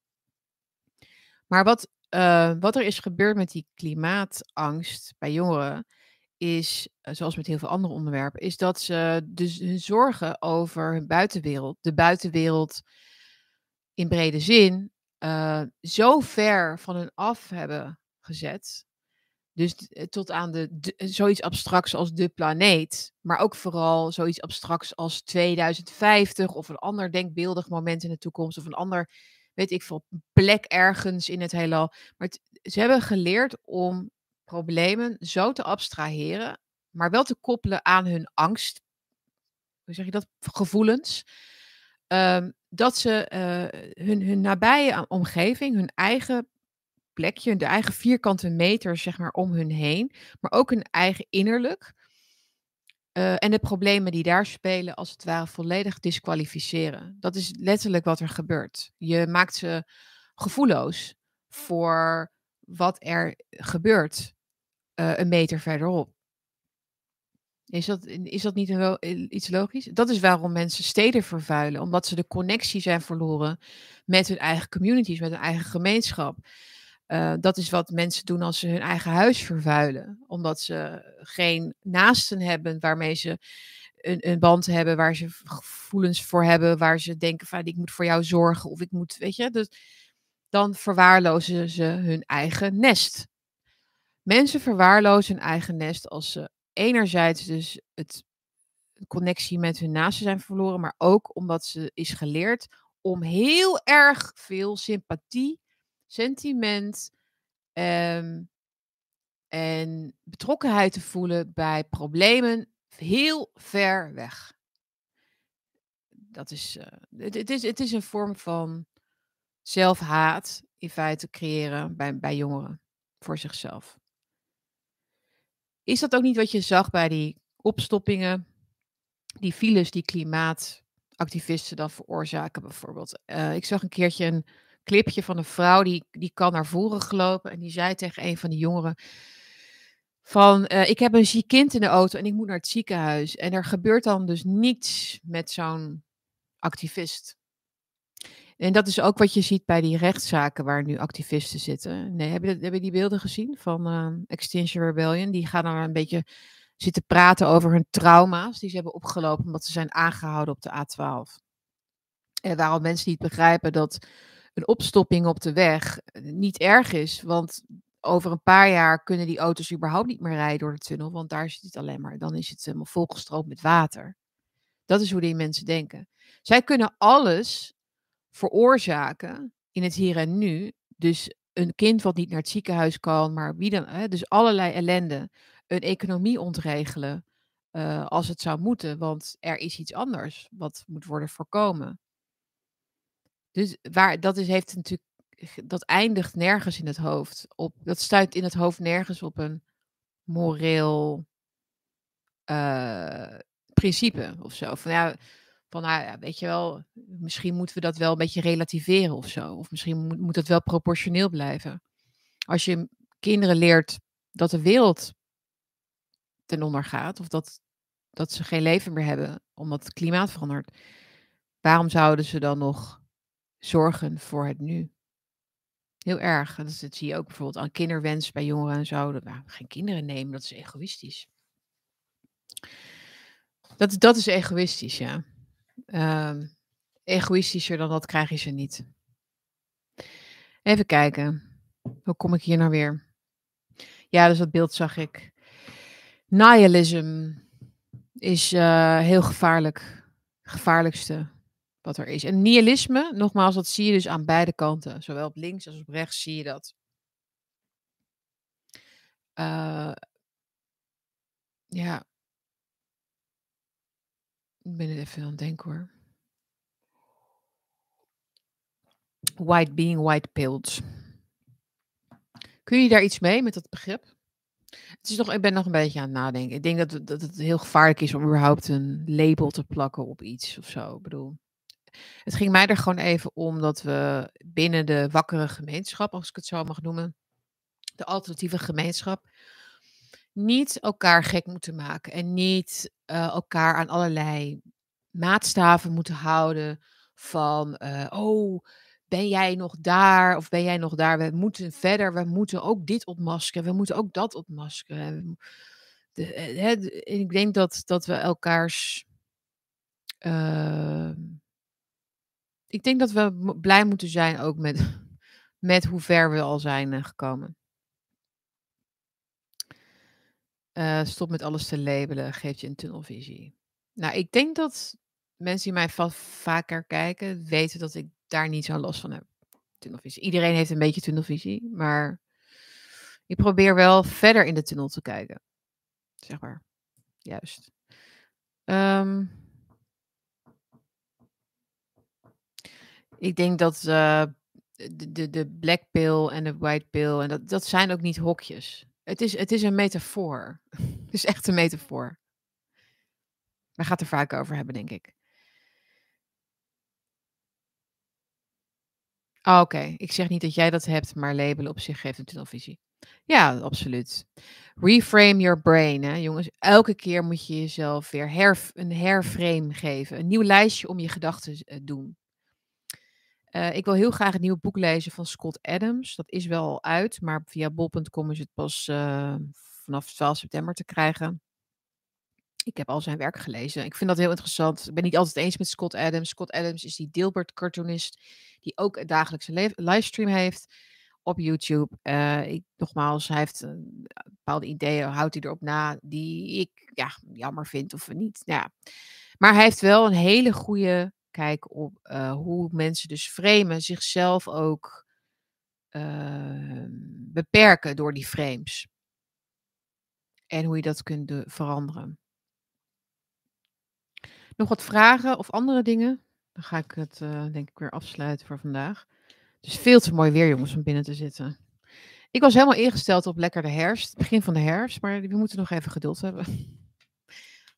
Maar wat, uh, wat er is gebeurd met die klimaatangst bij jongeren, is, zoals met heel veel andere onderwerpen, is dat ze dus hun zorgen over hun buitenwereld, de buitenwereld in brede zin, uh, zo ver van hun af hebben gezet. Dus tot aan de, de, zoiets abstracts als de planeet, maar ook vooral zoiets abstracts als 2050 of een ander denkbeeldig moment in de toekomst of een ander, weet ik veel, plek ergens in het heelal. Maar ze hebben geleerd om problemen zo te abstraheren, maar wel te koppelen aan hun angst. Hoe zeg je dat? Gevoelens. Um, dat ze uh, hun, hun nabije omgeving, hun eigen plekje, de eigen vierkante meter, zeg maar, om hun heen, maar ook hun eigen innerlijk. Uh, en de problemen die daar spelen, als het ware volledig disqualificeren. Dat is letterlijk wat er gebeurt. Je maakt ze gevoelloos voor wat er gebeurt uh, een meter verderop. Is dat, is dat niet een, iets logisch? Dat is waarom mensen steden vervuilen, omdat ze de connectie zijn verloren met hun eigen communities, met hun eigen gemeenschap. Uh, dat is wat mensen doen als ze hun eigen huis vervuilen, omdat ze geen naasten hebben waarmee ze een, een band hebben, waar ze gevoelens voor hebben, waar ze denken van ik moet voor jou zorgen of ik moet, weet je, dus dan verwaarlozen ze hun eigen nest. Mensen verwaarlozen hun eigen nest als ze enerzijds dus het, connectie met hun naasten zijn verloren, maar ook omdat ze is geleerd om heel erg veel sympathie, sentiment ehm, en betrokkenheid te voelen bij problemen heel ver weg. Dat is, uh, het, het, is, het is een vorm van zelfhaat in feite creëren bij, bij jongeren voor zichzelf. Is dat ook niet wat je zag bij die opstoppingen, die files die klimaatactivisten dan veroorzaken bijvoorbeeld? Uh, ik zag een keertje een clipje van een vrouw die, die kan naar voren gelopen en die zei tegen een van die jongeren van uh, ik heb een ziek kind in de auto en ik moet naar het ziekenhuis. En er gebeurt dan dus niets met zo'n activist. En dat is ook wat je ziet bij die rechtszaken waar nu activisten zitten. Nee, heb je, die beelden gezien van uh, Extinction Rebellion? Die gaan dan een beetje zitten praten over hun trauma's die ze hebben opgelopen omdat ze zijn aangehouden op de A12. En waarom mensen niet begrijpen dat een opstopping op de weg niet erg is, want over een paar jaar kunnen die auto's überhaupt niet meer rijden door de tunnel, want daar zit het alleen maar, dan is het helemaal volgestroomd met water. Dat is hoe die mensen denken. Zij kunnen alles veroorzaken in het hier en nu. Dus een kind wat niet naar het ziekenhuis kan, maar wie dan, hè, dus allerlei ellende. Een economie ontregelen uh, als het zou moeten, want er is iets anders wat moet worden voorkomen. Dus waar, dat is, heeft natuurlijk, dat eindigt nergens in het hoofd. Op, dat stuit in het hoofd nergens op een moreel uh, principe of zo. Van ja, van nou weet je wel, misschien moeten we dat wel een beetje relativeren of zo. Of misschien moet, moet het wel proportioneel blijven. Als je kinderen leert dat de wereld ten onder gaat, of dat, dat ze geen leven meer hebben omdat het klimaat verandert, waarom zouden ze dan nog zorgen voor het nu? Heel erg. Dat, dat zie je ook bijvoorbeeld aan kinderwens bij jongeren en zo. Dat, nou, geen kinderen nemen, dat is egoïstisch. Dat, dat is egoïstisch, ja. Um, egoïstischer dan dat krijg je ze niet. Even kijken. Hoe kom ik hier nou weer? Ja, dus dat beeld zag ik. Nihilism is uh, heel gevaarlijk. Gevaarlijkste wat er is. En nihilisme, nogmaals, dat zie je dus aan beide kanten. Zowel op links als op rechts zie je dat. Uh, ja, ik ben het even aan het denken hoor. White being white pilled. Kun je daar iets mee met dat begrip? Het is nog, ik ben nog een beetje aan het nadenken. Ik denk dat, dat het heel gevaarlijk is om überhaupt een label te plakken op iets of zo. Ik bedoel, het ging mij er gewoon even om dat we binnen de wakkere gemeenschap, als ik het zo mag noemen, de alternatieve gemeenschap, niet elkaar gek moeten maken en niet uh, elkaar aan allerlei maatstaven moeten houden van, uh, oh, ben jij nog daar of ben jij nog daar? We moeten verder, we moeten ook dit ontmaskeren, we moeten ook dat ontmaskeren. De, eh, ik denk dat, dat we elkaars. Uh, ik denk dat we blij moeten zijn ook met, <laughs> met hoe ver we al zijn gekomen. Uh, stop met alles te labelen, geeft je een tunnelvisie. Nou, ik denk dat mensen die mij va vaker kijken, weten dat ik daar niet zo last van heb. Tunnelvisie. Iedereen heeft een beetje tunnelvisie, maar ik probeer wel verder in de tunnel te kijken. Zeg maar. Juist. Um, ik denk dat uh, de, de, de black pill en de white pill, en dat, dat zijn ook niet hokjes. Het is, het is een metafoor. het is echt een metafoor. We gaan het er vaak over hebben, denk ik. Oh, Oké, ik zeg niet dat jij dat hebt, maar labelen op zich geeft een tunnelvisie. Ja, absoluut. Reframe your brain, hè, jongens. Elke keer moet je jezelf weer een herframe geven. Een nieuw lijstje om je gedachten te uh, doen. Uh, ik wil heel graag een nieuw boek lezen van Scott Adams. Dat is wel uit, maar via bol.com is het pas uh, vanaf 12 september te krijgen. Ik heb al zijn werk gelezen. Ik vind dat heel interessant. Ik ben niet altijd eens met Scott Adams. Scott Adams is die Dilbert-cartoonist die ook een dagelijkse livestream heeft op YouTube. Uh, ik, nogmaals, hij heeft bepaalde ideeën, houdt hij erop na, die ik ja, jammer vind of niet. Ja. Maar hij heeft wel een hele goede kijk op uh, hoe mensen dus framen, zichzelf ook uh, beperken door die frames. En hoe je dat kunt veranderen. Nog wat vragen of andere dingen? Dan ga ik het uh, denk ik weer afsluiten voor vandaag. Het is veel te mooi weer, jongens, om binnen te zitten. Ik was helemaal ingesteld op lekker de herfst, begin van de herfst, maar we moeten nog even geduld hebben.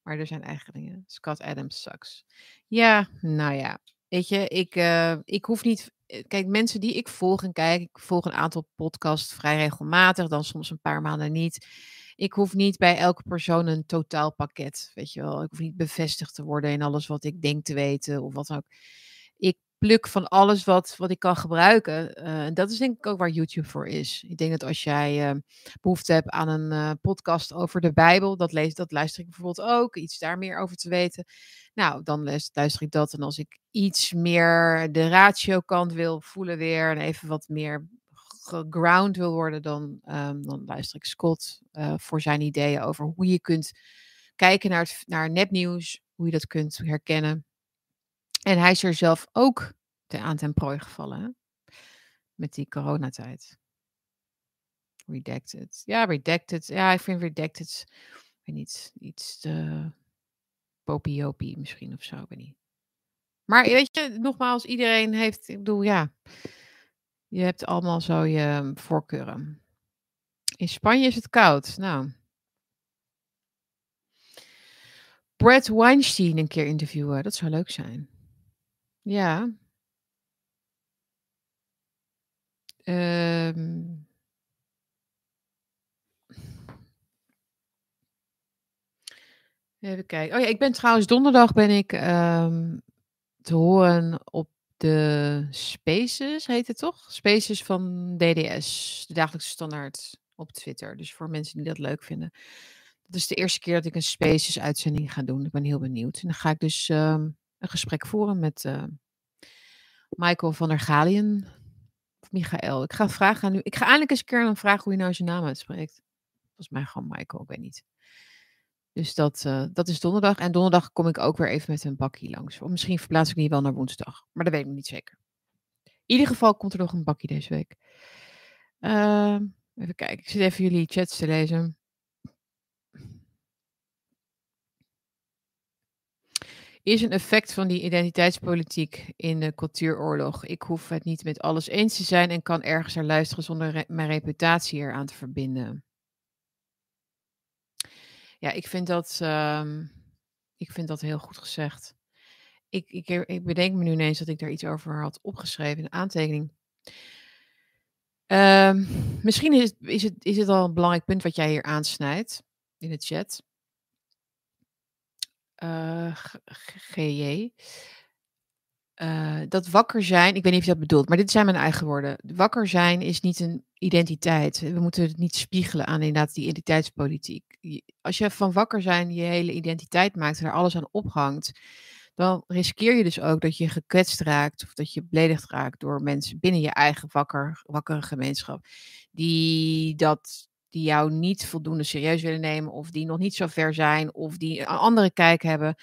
Maar er zijn eigen dingen. Scott Adams sucks. Ja, nou ja. Weet je, ik, uh, ik hoef niet. Eh, kijk, mensen die ik volg en kijk, ik volg een aantal podcasts vrij regelmatig, dan soms een paar maanden niet. Ik hoef niet bij elke persoon een totaalpakket. Weet je wel, ik hoef niet bevestigd te worden in alles wat ik denk te weten of wat ook. Pluk van alles wat, wat ik kan gebruiken. En dat is denk ik ook waar YouTube voor is. Ik denk dat als jij uh, behoefte hebt aan een uh, podcast over de Bijbel, dat, lees, dat luister ik bijvoorbeeld ook, iets daar meer over te weten. Nou, dan luister ik dat. En als ik iets meer de ratio kant wil voelen weer en even wat meer geground wil worden, dan, um, dan luister ik Scott voor zijn ideeën over hoe je kunt kijken naar, het, naar nepnieuws, hoe je dat kunt herkennen. En hij is er zelf ook aan ten prooi gevallen. Met die coronatijd. Redacted. Ja, redacted. Ja, ik vind redacted. Ik weet niet. Iets te popiopie misschien of zo. Niet. Maar weet je, nogmaals, iedereen heeft. Ik bedoel, ja. Je hebt allemaal zo je voorkeuren. In Spanje is het koud. Nou. Brett Weinstein een keer interviewen. Dat zou leuk zijn. Ja. Um. Even kijken. Oh ja, ik ben trouwens donderdag ben ik um, te horen op de Spaces, heet het toch? Spaces van DDS, de dagelijkse standaard op Twitter. Dus voor mensen die dat leuk vinden. Dat is de eerste keer dat ik een Spaces uitzending ga doen. Ik ben heel benieuwd. En dan ga ik dus um, een gesprek voeren met uh, Michael van der Galien. Of Michael. Ik ga vragen aan u. Ik ga eindelijk eens een keer een vragen hoe je nou zijn naam uitspreekt. Volgens mij gewoon Michael, ik weet niet. Dus dat, uh, dat is donderdag. En donderdag kom ik ook weer even met een bakkie langs. Of misschien verplaats ik die wel naar woensdag. Maar dat weet ik niet zeker. In ieder geval komt er nog een bakkie deze week. Uh, even kijken. Ik zit even jullie chats te lezen. Is een effect van die identiteitspolitiek in de cultuuroorlog. Ik hoef het niet met alles eens te zijn en kan ergens naar luisteren zonder mijn reputatie eraan te verbinden. Ja, ik vind dat, um, ik vind dat heel goed gezegd. Ik, ik, ik bedenk me nu ineens dat ik daar iets over had opgeschreven in een aantekening. Um, misschien is is, het, is het al een belangrijk punt wat jij hier aansnijdt in de chat eh, GJ. Eh, dat wakker zijn, ik weet niet of je dat bedoelt, maar dit zijn mijn eigen woorden. Wakker zijn is niet een identiteit. We moeten het niet spiegelen aan inderdaad die identiteitspolitiek. Als je van wakker zijn je hele identiteit maakt en er alles aan ophangt, dan riskeer je dus ook dat je gekwetst raakt of dat je beledigd raakt door mensen binnen je eigen wakker, wakkere gemeenschap. Die dat die jou niet voldoende serieus willen nemen, of die nog niet zo ver zijn, of die een andere kijk hebben,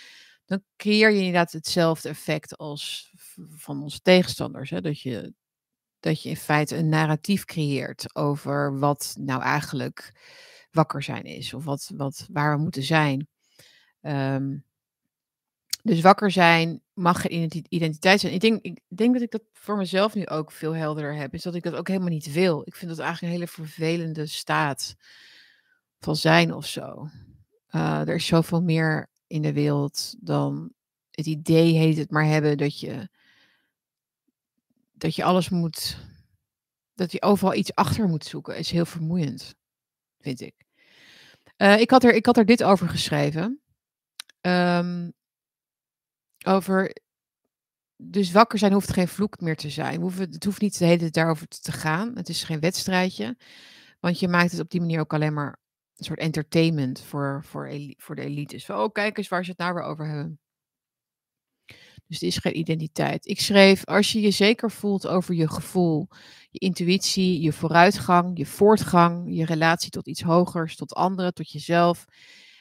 dan creëer je inderdaad hetzelfde effect als van onze tegenstanders. Hè? Dat, je, dat je in feite een narratief creëert over wat nou eigenlijk wakker zijn is, of wat, wat, waar we moeten zijn. Um, dus wakker zijn mag geen identiteit zijn. Ik denk, ik denk dat ik dat voor mezelf nu ook veel helderder heb. Is dat ik dat ook helemaal niet wil. Ik vind dat eigenlijk een hele vervelende staat van zijn of zo. Uh, er is zoveel meer in de wereld dan het idee heet het maar hebben dat je, dat je alles moet, dat je overal iets achter moet zoeken. Is heel vermoeiend, vind ik. Uh, ik, had er, ik had er dit over geschreven. Um, over. Dus wakker zijn hoeft geen vloek meer te zijn. Het hoeft niet de hele tijd daarover te gaan. Het is geen wedstrijdje. Want je maakt het op die manier ook alleen maar een soort entertainment voor, voor, voor de elites. Van, oh, kijk eens waar ze het nou weer over hebben. Dus het is geen identiteit. Ik schreef, als je je zeker voelt over je gevoel, je intuïtie, je vooruitgang, je voortgang, je relatie tot iets hogers, tot anderen, tot jezelf.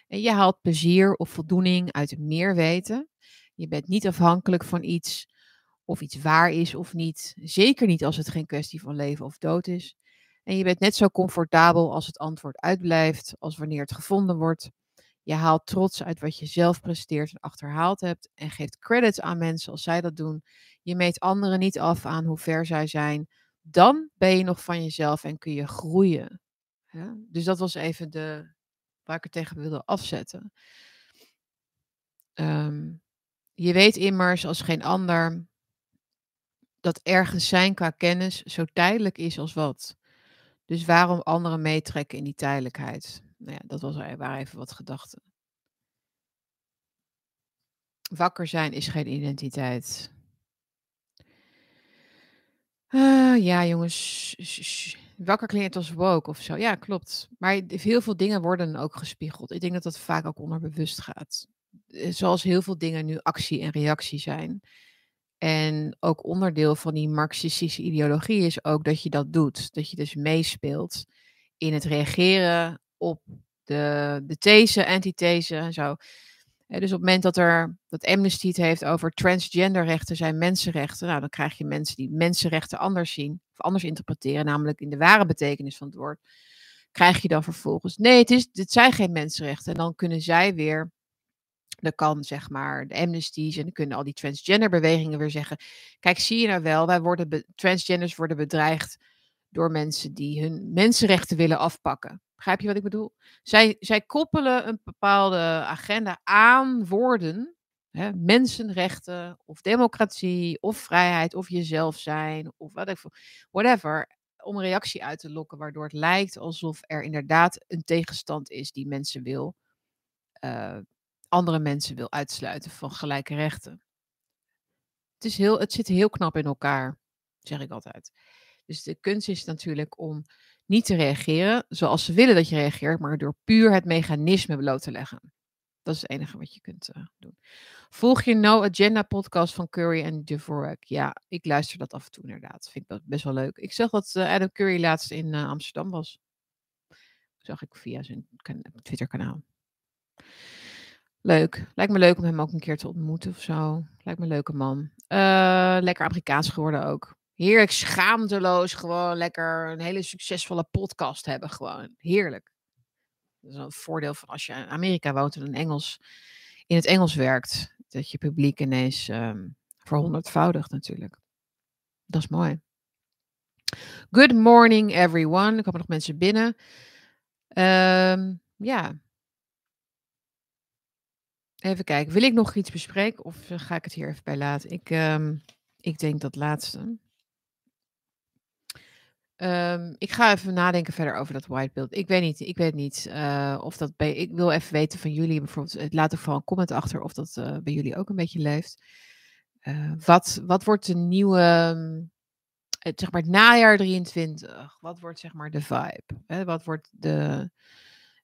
En je haalt plezier of voldoening uit meer weten. Je bent niet afhankelijk van iets, of iets waar is of niet. Zeker niet als het geen kwestie van leven of dood is. En je bent net zo comfortabel als het antwoord uitblijft, als wanneer het gevonden wordt. Je haalt trots uit wat je zelf presteert en achterhaald hebt en geeft credits aan mensen als zij dat doen. Je meet anderen niet af aan hoe ver zij zijn. Dan ben je nog van jezelf en kun je groeien. Dus dat was even de, waar ik het tegen wilde afzetten. Um, je weet immers als geen ander dat ergens zijn qua kennis zo tijdelijk is als wat. Dus waarom anderen meetrekken in die tijdelijkheid? Nou ja, dat was, waren even wat gedachten. Wakker zijn is geen identiteit. Uh, ja, jongens. Wakker klinkt als woke of zo. Ja, klopt. Maar heel veel dingen worden ook gespiegeld. Ik denk dat dat vaak ook onderbewust gaat. Eh, zoals heel veel dingen nu actie en reactie zijn. En ook onderdeel van die marxistische ideologie is ook dat je dat doet. Dat je dus meespeelt in het reageren op de, de these, antithese en zo. dus op het moment dat er dat Amnesty het heeft over transgenderrechten zijn mensenrechten, nou dan krijg je mensen die mensenrechten anders zien of anders interpreteren, namelijk in de ware betekenis van het woord. Krijg je dan vervolgens, nee, het, is, het zijn geen mensenrechten. En dan kunnen zij weer dan kan zeg maar de amnesties en dan kunnen al die transgender bewegingen weer zeggen: Kijk, zie je nou wel, wij worden transgenders worden bedreigd door mensen die hun mensenrechten willen afpakken. Begrijp je wat ik bedoel? Zij, zij koppelen een bepaalde agenda aan woorden, hè, mensenrechten of democratie of vrijheid of jezelf zijn of whatever, om een reactie uit te lokken waardoor het lijkt alsof er inderdaad een tegenstand is die mensen wil uh, andere mensen wil uitsluiten van gelijke rechten. Het, is heel, het zit heel knap in elkaar, zeg ik altijd. Dus de kunst is natuurlijk om niet te reageren zoals ze willen dat je reageert, maar door puur het mechanisme bloot te leggen. Dat is het enige wat je kunt uh, doen. Volg je No Agenda podcast van Curry en Dvorak? Ja, ik luister dat af en toe inderdaad. Vind ik best wel leuk. Ik zag dat uh, Adam Curry laatst in uh, Amsterdam was. zag ik via zijn Twitter kanaal. Leuk. Lijkt me leuk om hem ook een keer te ontmoeten of zo. Lijkt me een leuke man. Uh, lekker Amerikaans geworden ook. Heerlijk schaamteloos. Gewoon lekker een hele succesvolle podcast hebben. Gewoon heerlijk. Dat is een voordeel van als je in Amerika woont en in, Engels, in het Engels werkt. Dat je publiek ineens um, verhonderdvoudigt natuurlijk. Dat is mooi. Good morning everyone. Er komen nog mensen binnen. Um, ja, Even kijken, wil ik nog iets bespreken of eh, ga ik het hier even bij laten? Ik, um, ik denk dat laatste. Um, ik ga even nadenken verder over dat whitebeeld. Ik weet niet, ik weet niet uh, of dat bij. Ik wil even weten van jullie bijvoorbeeld. Laat er vooral een comment achter of dat bij jullie ook een beetje leeft. Wat, wat wordt de nieuwe. Zeg maar het najaar 23. Wat wordt zeg maar de vibe? Hè? Wat wordt de,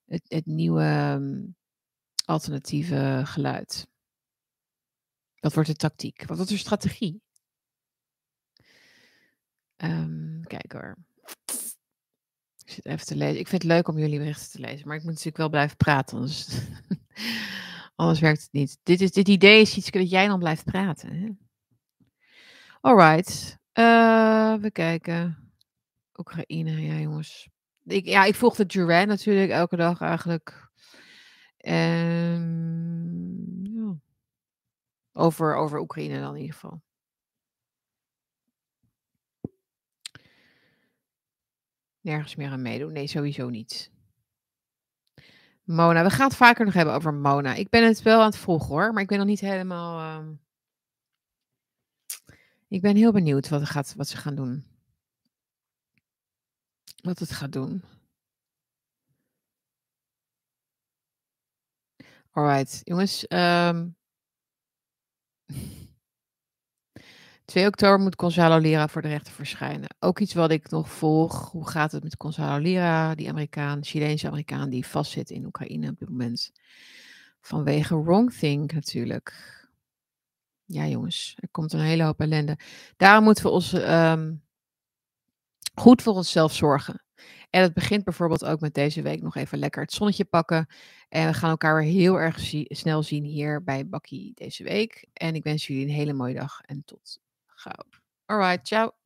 het, het nieuwe. Um, alternatieve geluid? Wat wordt de tactiek? Wat wordt de strategie? Um, kijk hoor. Ik zit even te lezen. Ik vind het leuk om jullie berichten te lezen, maar ik moet natuurlijk wel blijven praten, anders, <laughs> anders werkt het niet. Dit, is, dit idee is iets dat jij dan blijft praten. Hè? Alright. Uh, we kijken. Oekraïne, ja jongens. Ik, ja, ik volg de Duran natuurlijk elke dag eigenlijk. Um, ja. over, over Oekraïne dan in ieder geval. Nergens meer aan meedoen? Nee, sowieso niet. Mona, we gaan het vaker nog hebben over Mona. Ik ben het wel aan het volgen hoor, maar ik ben nog niet helemaal. Um... Ik ben heel benieuwd wat, gaat, wat ze gaan doen. Wat het gaat doen. Alright, jongens. Um... Ehm, <laughs> 2 oktober moet Gonzalo Lira voor de rechter verschijnen. Ook iets wat ik nog volg. Hoe gaat het met Gonzalo Lira, die Amerikaan, Chileense Amerikaan die vastzit in Oekraïne op dit moment? Vanwege wrongthink natuurlijk. Ja, jongens, er komt een hele hoop ellende. Daarom moeten we ons ehm, goed voor onszelf zorgen. En het begint bijvoorbeeld ook met deze week nog even lekker het zonnetje pakken. En we gaan elkaar weer heel erg snel zien hier bij Bakkie deze week. En ik wens jullie een hele mooie dag en tot gauw. Alright, ciao.